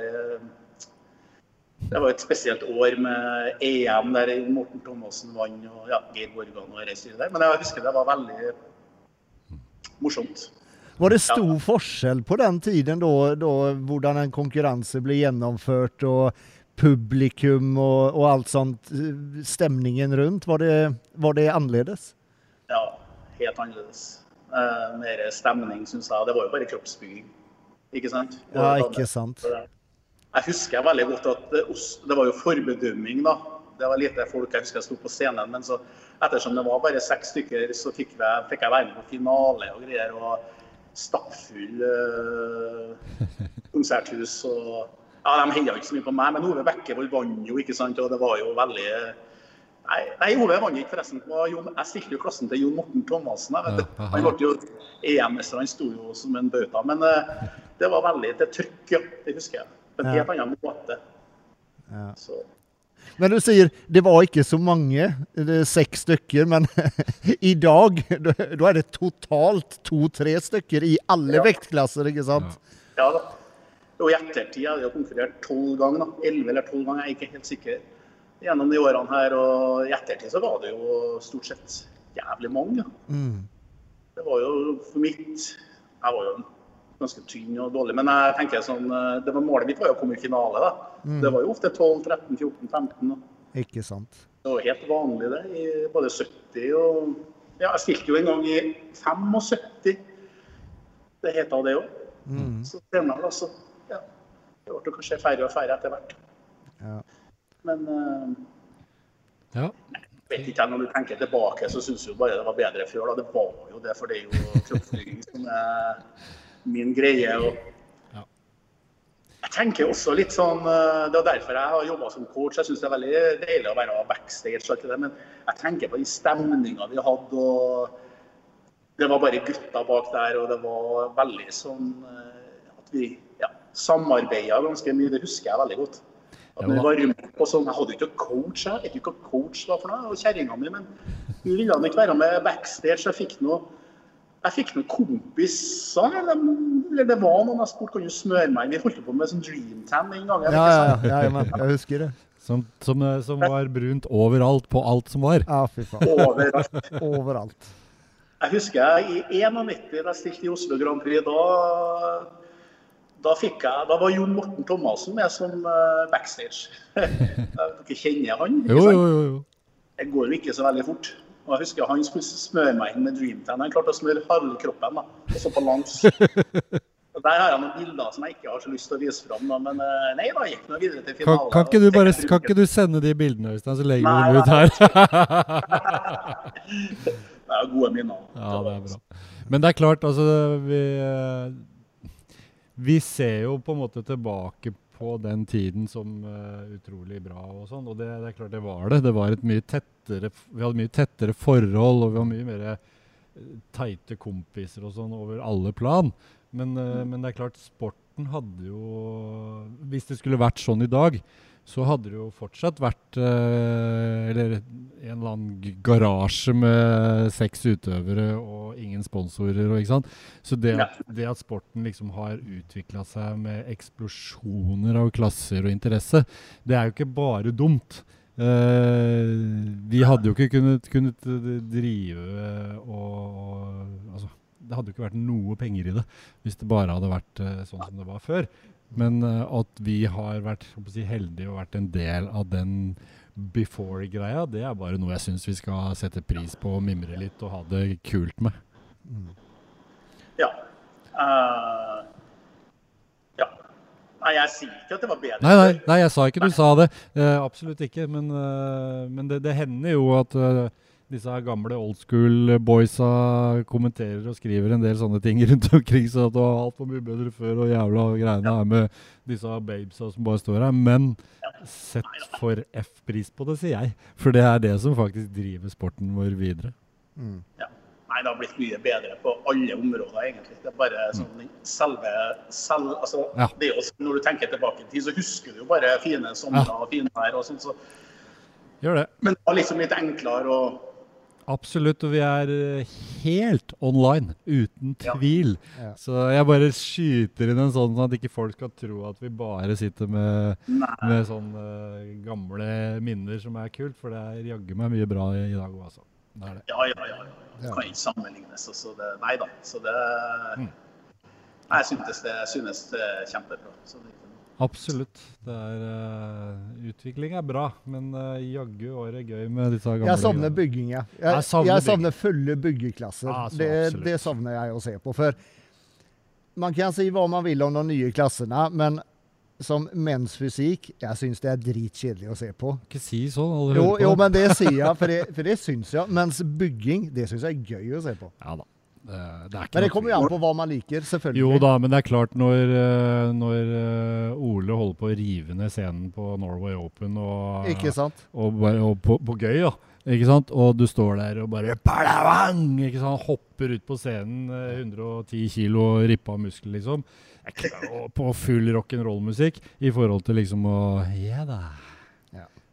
Det var et spesielt år med EM der Morten Thomassen vant, og ja, Geir Borgan og det der. Men jeg husker det var veldig morsomt. Var det stor forskjell på den tiden da, da hvordan en konkurranse ble gjennomført, og publikum og, og alt sånt? Stemningen rundt, var det, var det annerledes? Ja, helt annerledes. Eh, mer stemning, syns jeg. Det var jo bare kroppsbygging, ikke sant? Ja, ikke sant. Jeg husker veldig godt at det, var jo forbedømming, da. Det var lite folk jeg husker jeg sto på scenen, men så ettersom det var bare seks stykker, så fikk jeg, fikk jeg være med på finale og greier. og Stappfull uh, *laughs* konserthus. og ja, De heia ikke så mye på meg, men Ove Bekkevold vant jo, ikke sant. Og det var jo veldig Nei, nei Ove vant ikke, forresten. Jeg stilte jo klassen til Jon Morten Thomassen. Jeg vet du. Ja. Han ble jo EM-mester, han sto jo som en bauta. Men uh, det var veldig til trykk, ja. Det husker jeg. På en Ja. helt annen måte. Ja. Så, Men du sier det var ikke så mange, det er seks stykker, men *laughs* i dag da er det totalt to-tre stykker i alle Ja. vektklasser, ikke sant? ja da. Og i ettertid har jeg konkurrert tolv ganger. Elleve eller tolv ganger, jeg er ikke helt sikker. Gjennom de årene her. Og i ettertid så var det jo stort sett jævlig mange. Mm. Det var jo for mitt Jeg var jo ganske tynn og dårlig, men jeg tenker sånn eh, det var Målet mitt var jo å komme i finale. da. Mm. Det var jo ofte 12, 13, 14, 15. da. Ikke sant. Det var helt vanlig det, i både 70 og Ja, jeg spilte jo en gang i 75. Det heta det òg. Mm. Så senere, da, så ja. Det ble kanskje færre og færre etter hvert. Ja. Men uh, Ja. vet ikke, Når du tenker tilbake, så syns du bare det var bedre før. da. Det var jo det, for det er jo kroppsbygging som er min greie. og Ja. Jeg tenker også litt sånn, eh, Det er derfor jeg har jobba som coach. Jeg syns det er veldig deilig å være backstage. og det Men jeg tenker på de stemninga vi hadde. og Det var bare gutta bak der, og det var veldig sånn eh, at vi ja, samarbeida ganske mye. Det husker jeg veldig godt. At Ja, når var rundt på sånn, Jeg hadde ikke coach, jeg vet ikke hva coach var for noe, og kjerringa mi, men hun ville ikke være med backstage. Jeg fikk noe jeg fikk noen kompiser, eller, eller det var noen jeg spurte kan du smøre meg inn. Vi holdt på med sånn Dreamtan en gang. Ja, ja, ja, ja men, jeg husker det. Som, som, eh, som var brunt overalt på alt som var. Ja, fy faen. Overalt. Overalt. Jeg husker jeg i 91, da jeg stilte i Oslo Grand Prix, da, da, jeg, da var Jon Morten Thomassen med som eh, backstage. *laughs* Dere kjenner han? ikke sant? jo, jo. jo. Det går jo ikke så veldig fort. Og jeg husker Han skulle smøre meg inn med Dreamtan. Han klarte å smøre halve kroppen, da, og så på langs. *laughs* Og Der har jeg noen bilder som jeg ikke har så lyst til å vise fram. Da. Men eh, nei da, jeg gikk nå videre til finalen. kan, ikke du bare, kan ikke du sende de bildene, Øystein, så legger vi dem ut her? *laughs* Det er gode minner. Ja, det er bra. Men det er klart, altså vi, eh, vi ser jo på en måte tilbake på den tiden som uh, utrolig bra og sånn, og det, det er klart det var det. Det var et mye tettere Vi hadde mye tettere forhold, og vi var mye mer eh, teite kompiser og sånn over alle plan. Men, eh, men det er klart, sporten hadde jo Hvis det skulle vært sånn i dag, så hadde det jo fortsatt vært eh, Eller en eller annen garasje med seks utøvere og ingen sponsorer. Og, ikke sant? Så det at, det at sporten liksom har utvikla seg med eksplosjoner av klasser og interesse, det er jo ikke bare dumt. Eh, vi hadde jo ikke kunnet, kunnet drive og, og altså, Det hadde jo ikke vært noe penger i det hvis det bare hadde vært eh, sånn som det var før. Men eh, at vi har vært si, heldige og vært en del av den before-greia, det er bare noe jeg syns vi skal sette pris på og mimre litt og ha det kult med. Ja. Uh, ja. Nei, jeg sier ikke at det var bedre. Nei, nei, nei, jeg sa ikke du sa det. Uh, absolutt ikke. Men, uh, men det, det hender jo at disse her gamle old school boysa kommenterer og skriver en del sånne ting *laughs* rundt omkring. Så at det var altfor mye bedre før og jævla greiene her med disse babesa som bare står her. Men sett for F-pris på det, sier jeg. For det er det som faktisk driver sporten vår videre. Mm. Ja. Nei, det har blitt mye bedre på alle områder, egentlig. Det er bare sånn selve selv, altså, Ja. det er jo, Når du tenker tilbake i tid, så husker du jo bare fine somre og fine vær og sånn. Så, Gjør det. men det var liksom litt enklere og Absolutt, og vi er eh, helt online, uten tvil. Ja. Så jeg bare skyter inn en sånn at ikke folk skal tro at vi bare sitter med, med sånne eh, gamle minner som er kult, for det er jaggu meg mye bra i, i dag òg, altså. Det er det. Ja, ja, ja. ja. Det kan ikke sammenlignes. Altså det, nei da. Så det Mm. Jeg synes det, synes det er kjempebra. Så det, Absolutt. Det er, uh, utvikling er bra, men uh, jaggu var det gøy med disse gamle Jeg savner bygging, ja. Jeg, Jeg savner jeg savner fulle byggeklasser. Ah, det, det savner jeg å se på. For man kan si hva man vil om de nye klassene, men som mensfysik, jeg syns det er dritkjedelig å se på. Ikke si sånn. Jo, jo men det sier jeg, *laughs* for det, for det syns jeg. Mens bygging, det syns jeg er gøy å se på. Ja da. Det, det Men det kommer jo an på hva man liker, selvfølgelig. Jo da, men det er klart når, eh, når eh, Ole holder på å rive ned scenen på Norway Open og, Ikke sant? og, og på, på gøy, da. Ikke sant? Og du står der og bare Palavang! Ikke sant? Hopper ut på scenen, eh, 110 kilo rippa muskler, liksom. På full rock'n'roll-musikk i forhold til liksom å Ja da.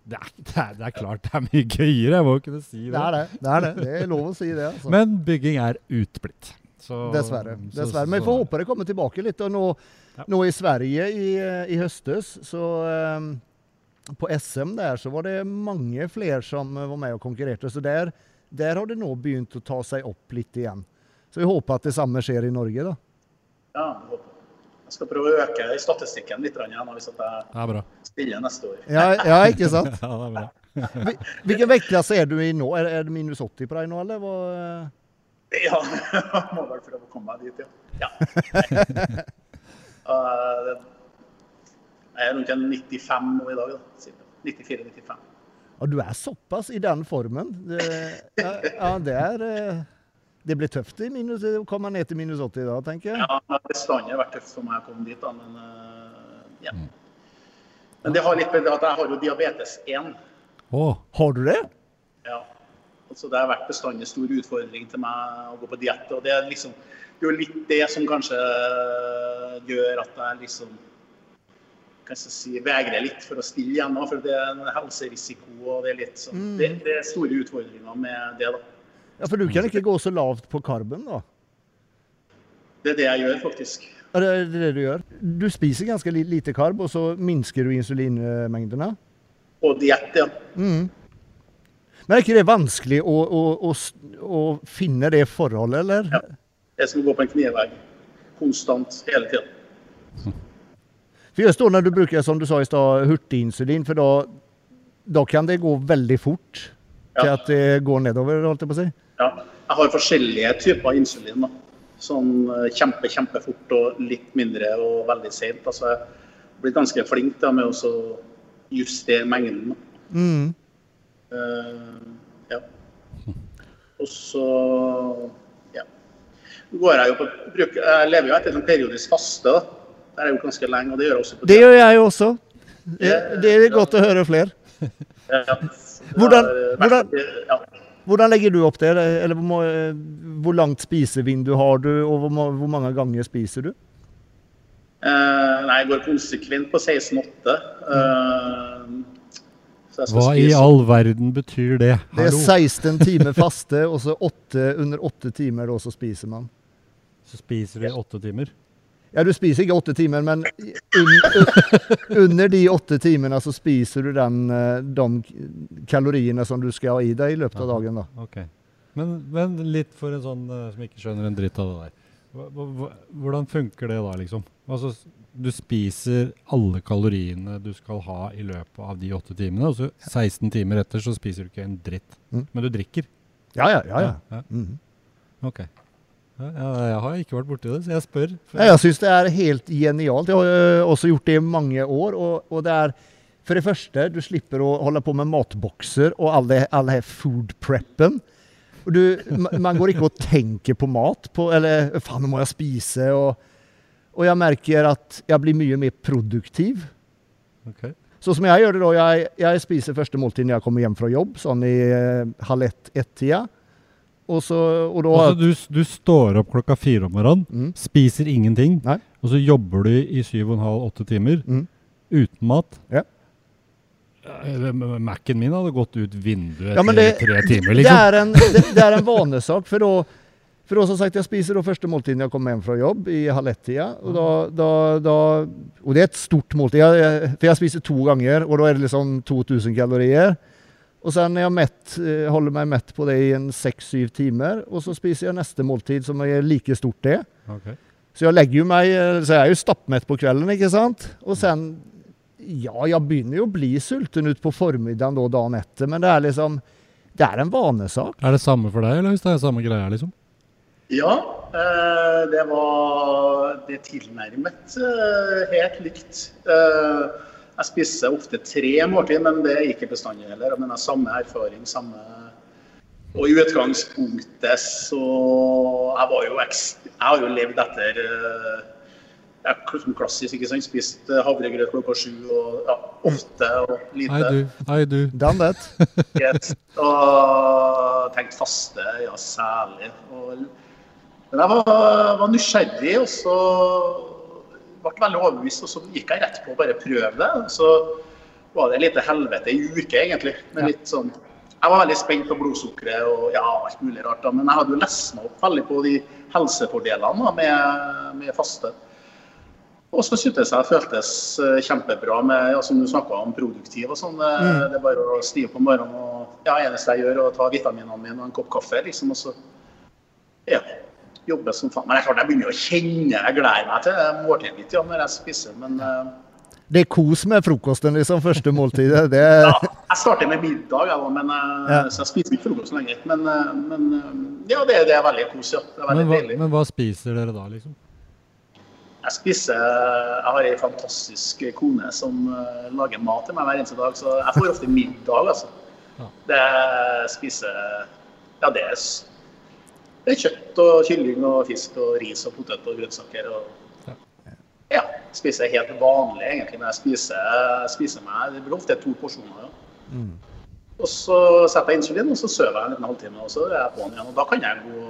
Det, er, det, er, det er klart det er mye gøyere, jeg må kunne si det. Det er det. Det er det. Det er lov å si det. Altså. Men bygging er utblitt. Så- Dessverre. så- Dessverre. Men vi får håpe det kommer tilbake litt. Og nå, Ja. nå i Sverige i, i høstes, så um, På SM der så var det mange flere som var med og konkurrerte. Så der, der har det nå begynt å ta seg opp litt igjen. Så vi håper at det samme skjer i Norge, da. Ja, håper. Jeg skal prøve å øke statistikken litt igjen, hvis at jeg er stiller neste år. Ja, ja ikke sant? *laughs* Ja, det er bra. *laughs* Hvilken vektklasse er du i nå? Er, er det minus 80 på deg nå, eller? Hva? Ja, *laughs* jeg må vel prøve å komme meg dit, ja. ja. Uh, jeg er rundt en 95 nå i dag. da, 94-95. Ja, du er såpass i den formen. Det, ja, ja, det er eh, Det ble tøft i minus, å komme ned til minus 80 da, tenker jeg. Ja, bestandig har vært tøft for meg å komme dit, da, men uh, ja. Men det har litt med det at jeg har jo diabetes 1. Å, Har du det? Ja. Altså, det har vært bestandig stor utfordring til meg å gå på diett. Og det er liksom det er jo litt det som kanskje gjør at jeg liksom kan jeg si, vegrer litt for å stille igjen. For det er en helserisiko og det er litt sånn det, det er store utfordringer med det, da. Ja, For du kan ikke gå så lavt på karben, da? Det er det jeg gjør, faktisk. Ja, det er det du gjør. Du spiser ganske lite karb, og så minsker du insulinmengdene. Og diett, ja. Mm. Men er ikke det vanskelig å, å, å, å finne det forholdet, eller? Ja. Jeg skal gå på en knivegg. Konstant, hele tida. For just står når du bruker som du sa i stad, hurtiginsulin, for da, da kan det gå veldig fort til Ja. at det går nedover, holdt jeg på å si. Ja. Jeg har forskjellige typer insulin. da. Sånn eh, kjempe, kjempefort og litt mindre og veldig sent. Altså, jeg har blitt ganske flink da, med å justere mengden. Mm. Uh, ja. Og så ja. Går jeg jo på bruk, Jeg lever jo etter en periodisk faste. da. Det er jo ganske lenge, og det gjør jeg også på Det gjør jeg jo også. Det, det er godt å høre flere. Ja. Hvordan- hvordan-. Hvordan legger du opp det? Eller hvor, må- hvor langt spisevindu har du, og hvor, må, hvor mange ganger spiser du? Eh, nei, jeg går konsekvent på 16,8. Eh, hva i all verden betyr det? Det er 16 timer *laughs* faste, og så 8, under 8 timer da, så spiser man. Så spiser du i 8 timer? Ja, du spiser ikke åtte timer, men un, under de åtte timene så spiser du den, eh, de kaloriene som du skal ha i deg i løpet av dagen. da. Ok. Men, men litt for en sånn eh, som ikke skjønner en dritt av det der. Hvordan funker det da, liksom? Altså, du spiser alle kaloriene du skal ha i løpet av de åtte timene, og så 16 timer etter så spiser du ikke en dritt. Mm. Men du drikker? Ja, ja, ja. ja. ja. Mhm. Ok. Ja, jeg har ikke vært borti det, så jeg spør. Ja, jeg syns det er helt genialt. Jeg har også gjort det i mange år. Og, og det er For det første, du slipper å holde på med matbokser og all det, all det food preppen. Du, man går ikke og tenker på mat. På, eller 'faen, nå må jeg spise'. Og, og jeg merker at jeg blir mye mer produktiv. Okay. Så som jeg gjør det da, jeg, jeg spiser første måltid når jeg kommer hjem fra jobb, sånn i eh, halv ett-ett-tida. Og så og da Altså, du, du står opp klokka fire om morgenen, mm, spiser ingenting, Nei. og så jobber du i syv og en halv, åtte timer mm. uten mat. Ja. Eh, Mac-en min hadde gått ut vinduet Ja, etter tre timer, Det liksom. er en, det, det er en vanesak. For da, for da som sagt, jeg spiser da første måltiden jeg kommer hjem fra jobb i halv. Og, da, da, da, og det er et stort måltid. Jeg- for jeg spiser to ganger, og da er det liksom 2000 kalorier. Og så når jeg mett, eh, holder meg mett på det i en seks-syv timer. Og så spiser jeg neste måltid, som er like stort det. Okay. Så jeg legger jo meg eh, Så jeg er jo stappmett på kvelden, ikke sant? Og sen Ja, jeg begynner jo å bli sulten ut på formiddagen da dagen etter, men det er liksom Det er en vanesak. Er det samme for deg, eller hvis det er samme greia, liksom? Ja, eh, det var det tilnærmet helt likt. Jeg spiser ofte tre måltid, men det er ikke bestandig heller. Men jeg har samme erfaring, samme Og i utgangspunktet så Jeg var jo ekst... Jeg har jo levd etter eh, jeg er som klassisk, ikke sant. Spist eh, havregrøt klokka sju og ja, ofte og lite. Hei, du. Hei, du. Done that. *laughs* yes. Og tenkt faste, ja særlig. Og, men jeg var, var nysgjerrig, og så ble veldig overbevist, og så gikk jeg rett på å bare prøve det. Så var det et lite helvete i uke, egentlig. Med litt sånn Jeg var veldig spent på blodsukkeret og ja, alt mulig rart, da. men jeg hadde jo lest meg opp veldig på de helsefordelene da, med, med faste. Og så syntes jeg det føltes eh, kjempebra med, ja, som du snakka om, produktiv og sånn. Eh, Mm. Det er bare å stive på morgenen og ja, eneste jeg gjør, er å ta vitaminene mine og en kopp kaffe, liksom. Og så ja, jobbe som faen. Men det er klart jeg begynner å kjenne Jeg gleder meg til måltidet mitt ja, når jeg spiser, men uh... Det er kos med frokosten, liksom. Første måltidet. Det er, ja, jeg starter med middag, jeg, men, uh, Ja. så jeg spiser ikke frokost lenger. Men, uh, men ja, det, det er veldig kos, ja. Det er veldig Men hva, deilig. men hva spiser dere da, liksom? Jeg spiser Jeg har ei fantastisk kone som lager mat til meg hver eneste dag, så jeg får ofte middag, altså. Ja. Det spiser Ja, det er kjøtt og kylling og fisk og ris og poteter og grønnsaker. og Ja. spiser helt vanlig egentlig når jeg spiser, spiser meg. Det blir ofte to porsjoner. Ja. Og så setter jeg insulin, og så sover jeg en liten halvtime, og så er jeg på'n igjen. Og da kan jeg gå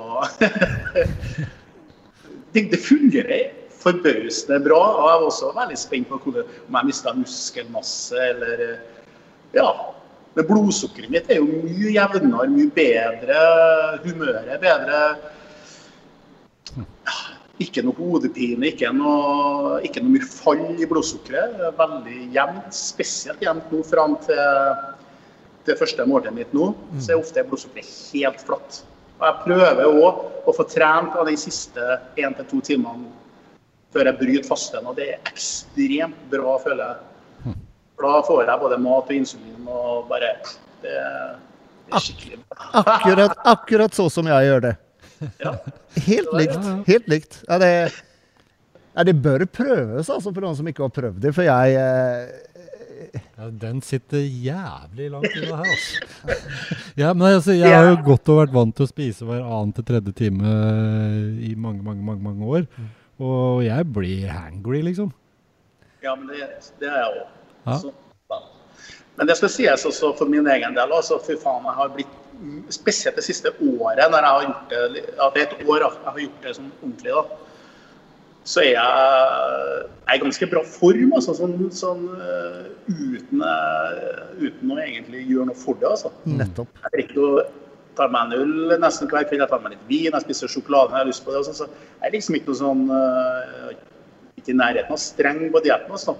*laughs* det, det fungerer forbausende bra. Og jeg var også veldig spent på om jeg mista muskelmasse eller Ja. Men blodsukkeret mitt er jo mye jevnere, mye bedre. Humøret er bedre. Ikke noe hodepine, ikke noe, ikke noe mye fall i blodsukkeret. Er Veldig jevnt, spesielt jevnt nå fram til det første måltidet mitt nå, så er ofte blodsukkeret helt flatt. Og jeg prøver òg å få trent av de siste én til to timene før jeg bryter fasten, og det er ekstremt bra, føler jeg. For da får jeg både mat og insulin og bare Det, det er skikkelig bra. Akkurat, akkurat så som jeg gjør det. Ja. Helt likt. Helt likt. Ja, det, ja, det bør prøves altså, for noen som ikke har prøvd det. For jeg eh, Ja, den sitter jævlig langt inne her, altså. ja, men altså, jeg har jo gått og vært vant til å spise hver annen til tredje time i mange, mange, mange, mange år. Og jeg blir hangry, liksom. Ja, men det, det er jeg òg. Ja. Men det skal sies også for min egen del. Altså, fy faen, jeg har blitt Spesielt det siste året, når jeg har gjort det ja, det er et år jeg har gjort det sånn ordentlig, da. Så er jeg, jeg er i ganske bra form, altså, sånn, sånn eh, uten, eh, uten å egentlig gjøre noe for det. altså. Nettopp. Jeg drikker jo tar meg en øl nesten hver kveld, jeg tar meg litt vin, jeg spiser sjokolade når jeg har lyst på det. sånn, så jeg er liksom ikke noe sånn eh, Ikke i nærheten av streng på dietten. Altså.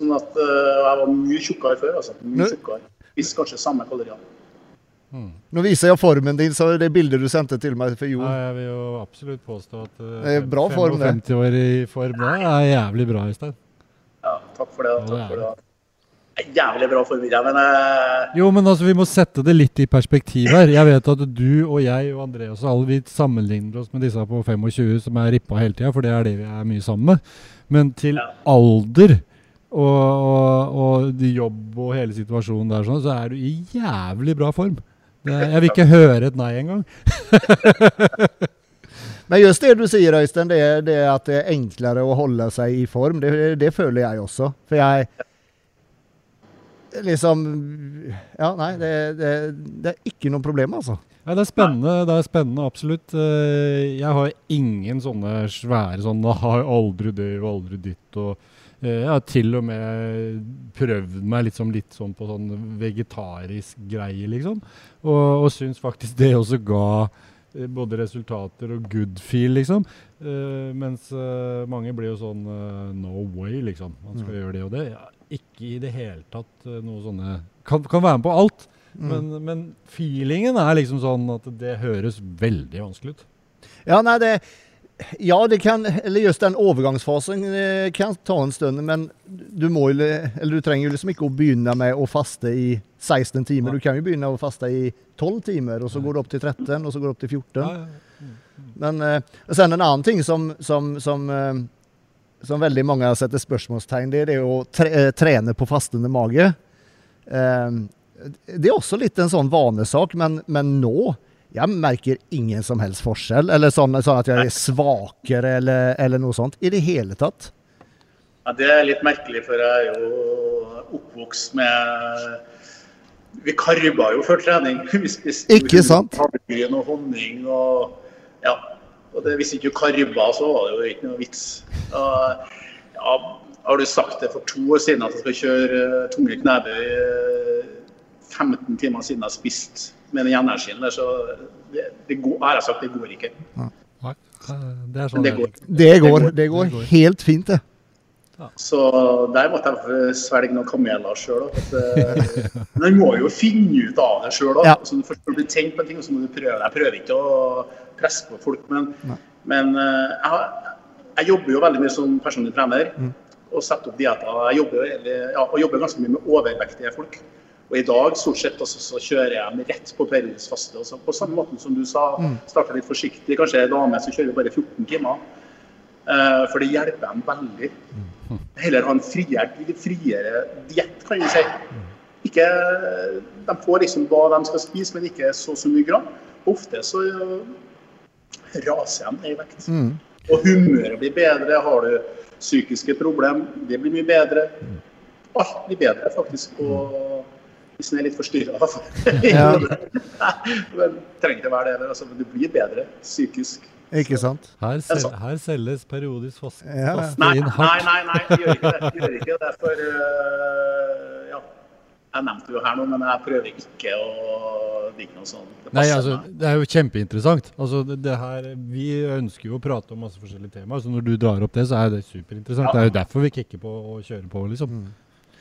Sånn at eh, jeg var mye tjukkere før. altså. Mye tjukkere. Hvis kanskje samme kalorier. Nå viser jeg formen din, så det bildet du sendte til meg for Ja, jeg vil jo absolutt påstå at uh, Det er bra form, det. 55 år i form, det er jævlig bra, Øystein. Ja, takk for det. Ja, takk for det. Jævlig bra forvirra, men uh... Jo, men altså, vi må sette det litt i perspektiv her. Jeg vet at du og jeg og Andreas og alle vi sammenligner oss med disse på 25 som er rippa hele tida, for det er det vi er mye sammen med. Men til Ja. alder og, og, og jobb og hele situasjonen der, sånn, så er du i jævlig bra form. Det, jeg vil ikke høre et nei engang. *laughs* Men just det du sier, Øystein, det, det at det er enklere å holde seg i form. Det, det føler jeg også. For jeg Liksom Ja, nei, det, det, det er ikke noe problem, altså. Nei, det er spennende, det er spennende, absolutt. Eh, Jeg har ingen sånne svære sånn «Nå har jeg aldri det og aldri ditt og Jeg har til og med prøvd meg sånn- litt sånn på sånn vegetarisk greie, liksom. Og, og syns faktisk det også ga eh, både resultater og good feel, liksom. Uh, mens uh, mange blir jo sånn uh, No way, liksom. Man skal gjøre det og det. Ja, ikke i det hele tatt eh, noe sånne kan, kan være med på alt. Mm. Men, men feelingen er liksom sånn at det høres veldig vanskelig ut. Ja, nei, det Ja, det kan Eller just den overgangsfasen eh, kan ta en stund, men du må Eller du trenger jo liksom ikke å begynne med å faste i 16 timer. Du kan jo begynne å faste i 12 timer, og så går det opp til 13, og så går det opp til 14. Men og sen en annen ting som, som, som, eh, som veldig mange setter spørsmålstegn det er det å tre, eh, trene på fastende mage. Eh, det er også litt en sånn vanesak, men, men nå jeg merker ingen som helst forskjell. Eller sånn, sånn at jeg er svakere eller, eller noe sånt. I det hele tatt. ja, det er litt merkelig, for jeg er jo oppvokst med Vi karba jo før trening. *laughs* Vi spiste Ikke sant? havregryn og honning og Ja. Og det, hvis ikke du karba, så var det jo ikke noe vits. Og, ja, har du sagt det for to år siden at jeg skal kjøre eh, tunge knebøy eh, 15 timer siden jeg har spist med den energien der, så det, det går, har jeg sagt, det går ikke. Ja. det er sånn det går. Det går, det Det går går. helt fint, det. Så der måtte jeg svelge noen kameler sjøl. Man må jo finne ut av det sjøl. Ja. Altså, du først blir tent på en ting, og så må du prøve. Jeg prøver ikke å presse på folk, men, men eh, jeg, har, jeg jobber jo veldig mye som personlig trener. Mm. Og setter opp dietter. Jeg jobber, ja, og jobber ganske mye med overvektige folk. Og i dag stort sett altså, så kjører jeg dem rett på periodisk faste. Også. På samme måte som du sa, starta litt forsiktig. Kanskje en dame som kjører bare 14 timer. Uh, for det hjelper dem veldig. Heller ha en friere, friere diett, kan du si. ikke, de får liksom hva de skal spise, men ikke så så mye gram. Ofte så raser de i vekt. Mm. Og humøret blir bedre. Har du psykiske problemer, det blir mye bedre. Alt blir bedre, faktisk. Og hvis den er litt forstyrra. *laughs* Ja. *laughs* men trenger ikke være det heller. Altså, men du blir bedre psykisk. Ikke sant? Her, er sel sant. her selges periodisk fast, Ja, ja. faste Nei, inn nei, hardt. nei, nei, jeg gjør ikke det. vi gjør ikke det for uh, ja. Jeg nevnte jo her nå, men jeg prøver ikke å digge noe sånt. Det Nei, altså. Det er jo kjempeinteressant. Altså, det, det her, vi ønsker jo å prate om masse forskjellige temaer, så når du drar opp det, så er det superinteressant. Det er jo derfor vi kicker på å kjøre på, liksom.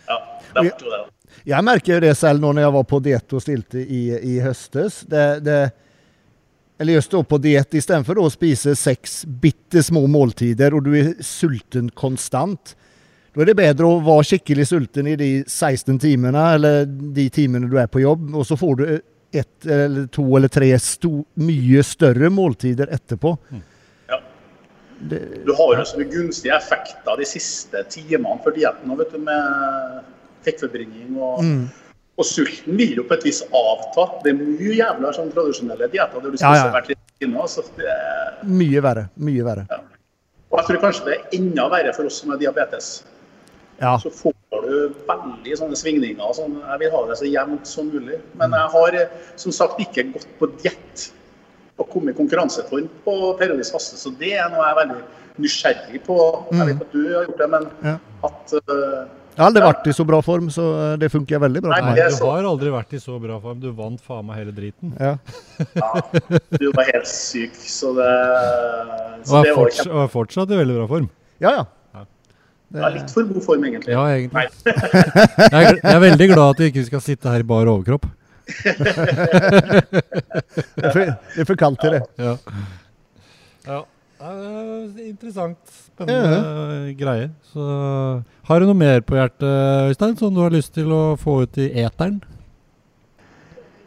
Ja, det er jo det. Jeg merker jo det selv nå når jeg var på diett og stilte i, i høstes. Det, det, eller just da på diett, istedenfor å spise seks bitte små måltider, og du er sulten konstant. Da er det bedre å være skikkelig sulten i de 16 timene, eller de timene du er på jobb, og så får du ett eller to eller tre sto, mye større måltider etterpå. Ja. Det, Du har jo sånne gunstige effekter de siste timene for dietten nå, vet du, med fettforbrenning og, Mm. og sulten vil jo på et vis avta. Det er mye jævla sånn tradisjonelle dietter der du Ja, spiser ja. hvert litt mye verre. Mye verre. og jeg tror kanskje det er enda verre for oss som har diabetes. Ja. Så får du veldig sånne svingninger. Sånn, jeg vil ha det så jevnt som mulig. Men jeg har som sagt ikke gått på diett og kommet i konkurranseform på periodisk faste, så det er noe jeg er veldig nysgjerrig på. Jeg vet at du har gjort det, men Ja. at eh, Jeg har aldri vært i så bra form, så det funker veldig bra. Nei, du har aldri vært i så bra form. Du vant faen meg hele driten. Ja. ja, du var helt syk, så det, så Og det er, var forts og er fortsatt i veldig bra form. ja, ja. ja, litt for god form, egentlig. Ja, egentlig. Nei. Jeg er, jeg er veldig glad at vi ikke skal sitte her i bar overkropp. Det er for, det er for kaldt til det. Ja. ja. det er Interessant. Spennende greier. Så har du noe mer på hjertet, Øystein, som du har lyst til å få ut i eteren?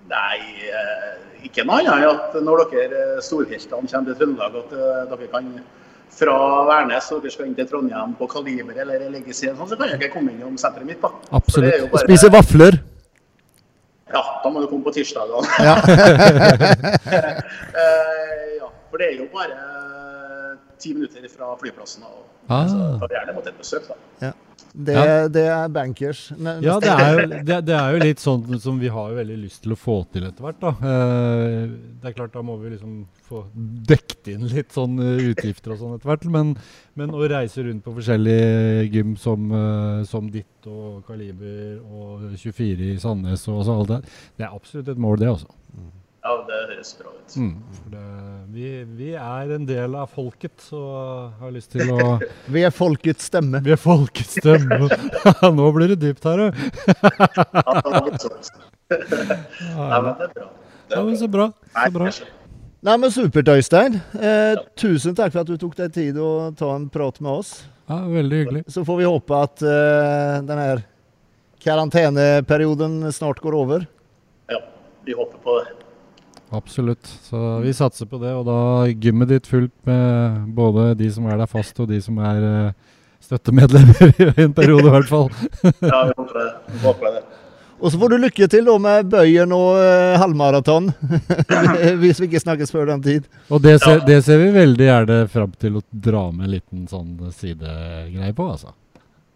Nei, eh, ikke noe annet enn at når dere eh, storheltene kommer til Trøndelag, at eh, dere kan fra Værnes og dere skal inn til Trondheim på Kaliber eller Legacy, sånn, så kan dere komme innom senteret mitt. da. Absolutt. bare- Spise vafler. Ja, da må du komme på tirsdagene. *laughs* Ja. *laughs* Ja, for det er jo bare ti minutter fra flyplassen. Og, Ah. Så ta gjerne mot et besøk, da. Det, Ja. det er bankers. Ne- Ja, det er, jo, det, det er jo litt sånn som vi har jo veldig lyst til å få til etter hvert. da. Eh, det er klart, Da må vi liksom få dekt inn litt sånn eh, utgifter og sånn etter hvert. Men, men å reise rundt på forskjellige gym som, eh, som ditt og Kaliber og 24 i Sandnes og så alt det, det er absolutt et mål, det også. Ja, det høres bra ut. Mm. For det, vi, vi er en del av folket og har lyst til å *laughs* Vi er folkets stemme. Vi er folkets stemme. *laughs* Nå blir det dypt her, du. Ja. Nei, men det er bra. Det Ja, er men bra. så bra. Nei, Så bra. Nei, men Supert, Øystein. Eh, tusen takk for at du tok deg tid å ta en prat med oss. Ja, veldig hyggelig. Så får vi håpe at eh, denne karanteneperioden snart går over. Ja, vi håper på det. Absolutt. Så vi satser på det. Og da gymmet ditt fullt med både de som er der fast, og de som er eh, støttemedlemmer i en periode, i hvert fall. *laughs* Ja, vi håper det. Vi håper det. Og så får du lykke til da med bøyen og eh, halvmaraton. *laughs* Hvis vi ikke snakkes før den tid. Og det ser, Ja. det ser vi veldig gjerne fram til å dra med en liten sånn sidegreie på, altså.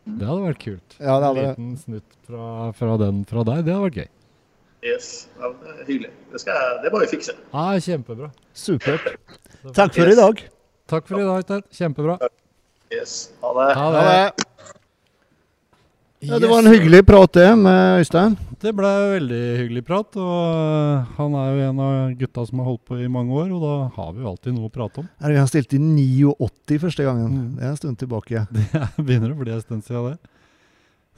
Det hadde vært kult. Ja, det hadde en liten snutt fra, fra den fra deg. Det hadde vært gøy. Yes. Ja, det er hyggelig. Det, skal jeg, det bare vi fikse. Ja, kjempebra. Supert. *laughs* Takk for i dag. Takk for i dag, Ted. Kjempebra. Yes. Ha det. Ha Ha det. det. Ja, det var en hyggelig prat det med Øystein. Det ble veldig hyggelig prat. og øh, Han er jo en av gutta som har holdt på i mange år, og da har vi jo alltid noe å prate om. Vi har stilt i 89 første gangen. Mm. Det er en stund tilbake. *laughs* Det er- begynner å bli en stund siden det.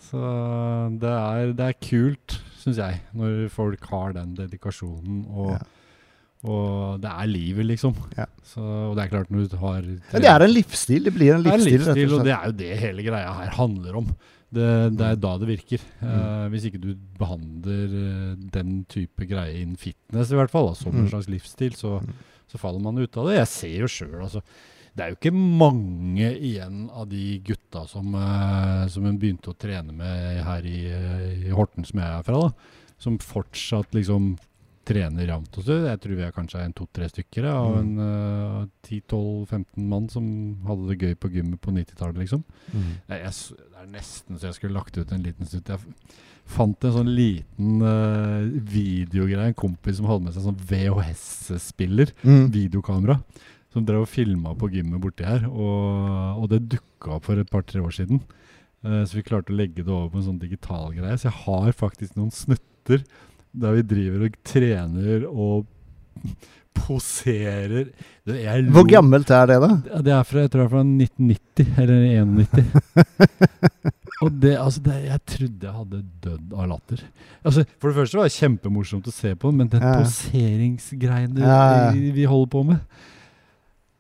Så det er, det er kult, syns jeg, når folk har den dedikasjonen. Og, Ja. og det er livet, liksom. Ja. Så, og det er klart når du har Ja, det er en livsstil. Det blir en livsstil. Det er en livsstil, og og det er jo det hele greia her handler om. Det, det er da det virker. Eh, hvis ikke du behandler uh, den type greie innen fitness, i hvert fall, da, som en Mm. slags livsstil, så, så faller man ut av det. Jeg ser jo sjøl, altså. Det er jo ikke mange igjen av de gutta som, eh, som hun begynte å trene med her i, eh, i Horten, som jeg er fra, da. Som fortsatt liksom trener jevnt og. Jeg tror vi er kanskje en to-tre stykker ja, av en uh, 10-12-15 mann som hadde det gøy på gymmet på 90-tallet, liksom. Mm. Jeg, jeg, det er nesten så jeg skulle lagt ut en liten snutt. Jeg fant en sånn liten uh, videogreie. En kompis som hadde med seg sånn VHS-spiller, Mm. videokamera, som drev og filma på gymmet borti her. Og, og det dukka opp for et par-tre år siden. Uh, så vi klarte å legge det over på en sånn digital greie. Så jeg har faktisk noen snutter der vi driver og trener og *laughs* poserer. du, Hvor gammelt er det, da? Det er fra, jeg tror det er fra 1990, eller 1991. *laughs* og det, altså, det, jeg trodde jeg hadde dødd av latter. Altså, for det første var det kjempemorsomt å se på, men den Ja. poseringsgreiene Ja, ja. vi, vi holder på med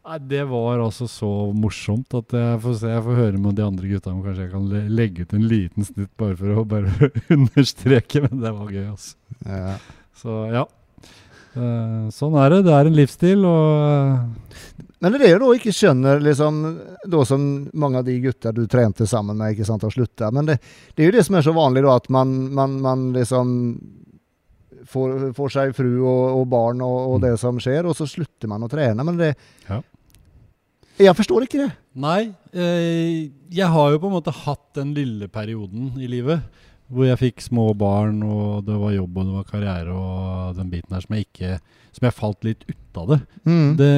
Nei, Det var altså så morsomt at jeg får se, jeg får høre med de andre gutta om kanskje jeg kan le legge ut en liten snitt bare for å bare *laughs* understreke, men det var gøy, altså. Ja. Så ja. Eh, sånn er det. Det er en livsstil, og Men det er jo da ikke skjønner, liksom, da som mange av de gutta du trente sammen med, ikke sant, har slutta. Men det, det er jo det som er så vanlig, da, at man, man, man liksom får, får seg fru og, og barn og, og Mm. det som skjer, og så slutter man å trene. Men det Ja. Jeg forstår ikke det. Nei, eh, jeg har jo på en måte hatt den lille perioden i livet hvor jeg fikk små barn, og det var jobb og det var karriere og den biten her som jeg ikke Som jeg falt litt ut av det. Mm. Det,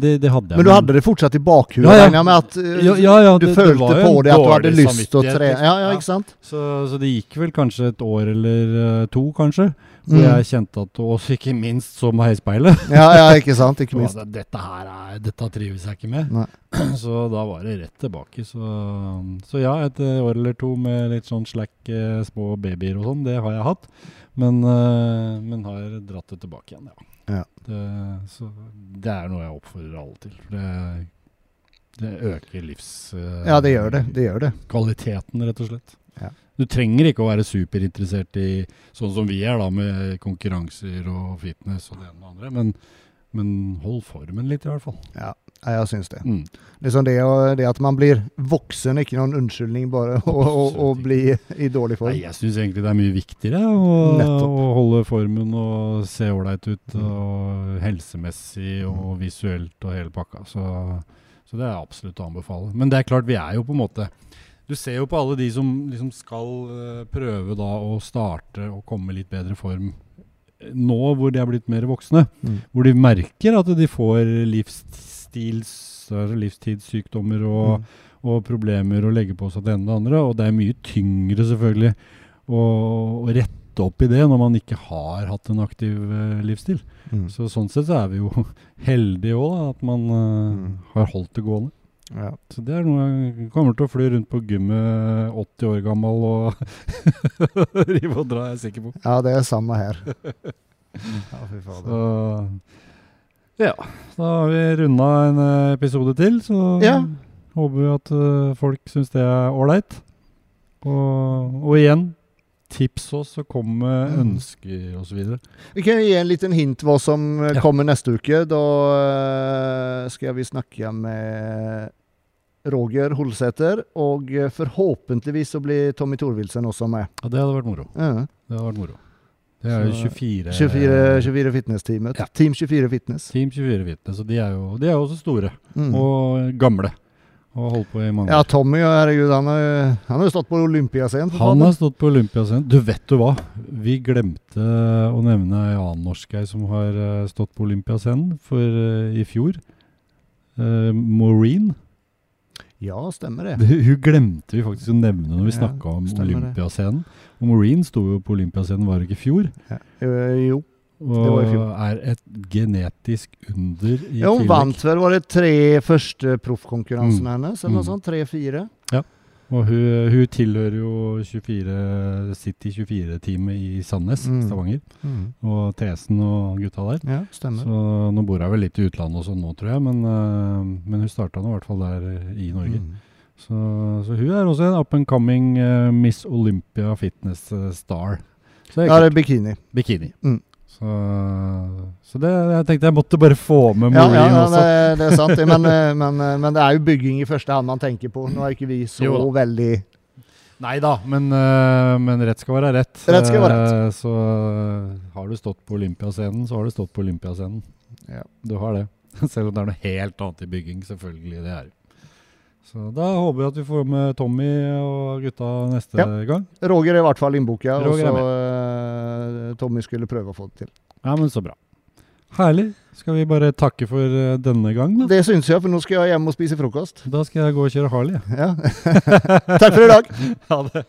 det, det hadde jeg. Men du hadde det fortsatt i bakhuet? Ja, ja. med at uh, Ja, ja, du følte på det, at du hadde lyst til å trene? liksom. Ja, ja, Ja. ikke sant? så, så det gikk vel kanskje et år eller eh, to, kanskje, hvor Mm. jeg kjente at Og ikke minst så med heispeilet. *laughs* Ja, ja, ikke sant? Ikke *laughs* minst. Og Dette her er, dette trives jeg ikke med. Nei. *clears throat* Så da var det rett tilbake. Så, så ja, et år eller to med litt sånn slack eh, små babyer og sånn, det har jeg hatt. Men, eh, men har dratt det tilbake igjen, ja. Ja. Det, så det er noe jeg oppfordrer alle til. Det, det øker livs... eh, Ja, det gjør det. Det gjør det. Kvaliteten, rett og slett. Ja. Du trenger ikke å være superinteressert i sånn som vi er, da, med konkurranser og fitness og det ene og det andre. Men, men hold formen litt, i hvert fall. Ja, jeg syns det. Mm. Liksom det, det at man blir voksen, ikke noen unnskyldning bare å, bli i dårlig form. Nei, jeg syns egentlig det er mye viktigere å, å holde formen og se ålreit ut. Mm. Og helsemessig og visuelt og hele pakka. Så, så det er absolutt å anbefale. Men det er klart, vi er jo på en måte Du ser jo på alle de som liksom skal eh, prøve da å starte og komme i litt bedre form eh, nå hvor de er blitt mer voksne. Mm. Hvor de merker at de får livsstils, livstidssykdommer og Mm. og problemer å legge på seg det ene og det andre. Og det er mye tyngre selvfølgelig å, å rette opp i det når man ikke har hatt en aktiv eh, livsstil. Mm. Så sånn sett så er vi jo *laughs* heldige òg, at man Mm. har holdt det gående. Ja. Så det er noe jeg kommer til å fly rundt på gymmet 80 år gammel og *laughs* rive og dra, jeg er sikker på. ja, det er samme her. *laughs* Ja, fy fader. Så ja, da har vi runda en episode til, så Ja. håper vi at eh, folk syns det er ålreit. Og, og igjen, tips oss og kom med Mm. ønsker osv. Vi kan gi en liten hint hva som eh, Ja. kommer neste uke. Da eh, skal vi snakke med Roger Holsæter, og eh, forhåpentligvis så blir Tommy Thorvildsen også med. Ja, det hadde vært moro. Ja. Det hadde vært moro. Det er jo 24 24, 24 Fitness-teamet. Ja. Team 24 Fitness. Team 24 Fitness, og de er jo, de er jo også store Mm. og gamle. Og holdt på i mange Ja. Tommy, herregud, han har jo- han har jo stått på Olympiascenen. Han har stått på Olympiascenen. Du, vet du hva? Vi glemte å nevne ei annen norsk ei som har eh, stått på Olympiascenen for eh, i fjor. Uh, Maureen. Ja, stemmer det. Det, hun glemte vi faktisk å nevne når vi Ja, snakka om. Olympiascenen. Og Maureen sto jo på Olympiascenen, var det ikke i fjor? Ja. jo. Og var i fjor. er et genetisk under i tillegg. Ja, hun vant vel, var det tre første proffkonkurransene Mm. hennes? Eller noe Mm. sånt? Tre-fire? Og hun, hun tilhører jo 24, City 24-teamet i Sandnes, Mm. Stavanger. Mm. Og Tesen og gutta der. Ja, stemmer. Så nå bor hun vel litt i utlandet og sånn nå, tror jeg. Men, uh, men hun starta nå i hvert fall der øh, i Norge. Mm. Så, så hun er også en up and coming uh, Miss Olympia fitness star. Så det Ja, er det er bikini. Bikini. Mm. Så, så det, jeg tenkte jeg måtte bare få med Morin ja, ja også. det, det er sant. *laughs* Men, eh, men, eh, men det er jo bygging i første hand man tenker på. Nå er ikke vi så Jo veldig Nei da, men, øh, men rett skal være rett. Rett skal være rett. Eh, Så har du stått på Olympiascenen, så har du stått på Olympiascenen. Ja. Du har det. *laughs* Selv om det er noe helt annet i bygging, selvfølgelig. det er. Så da håper vi at vi får med Tommy og gutta neste Ja. gang. Roger er i hvert fall innboka, og så uh, Tommy skulle prøve å få det til. Ja, men så bra. Herlig. Skal vi bare takke for øh, denne gang, da? Det syns jeg, for nå skal jeg hjem og spise frokost. Da skal jeg gå og kjøre Harley. jeg. Ja. *laughs* Takk for i dag. *laughs* Ha det.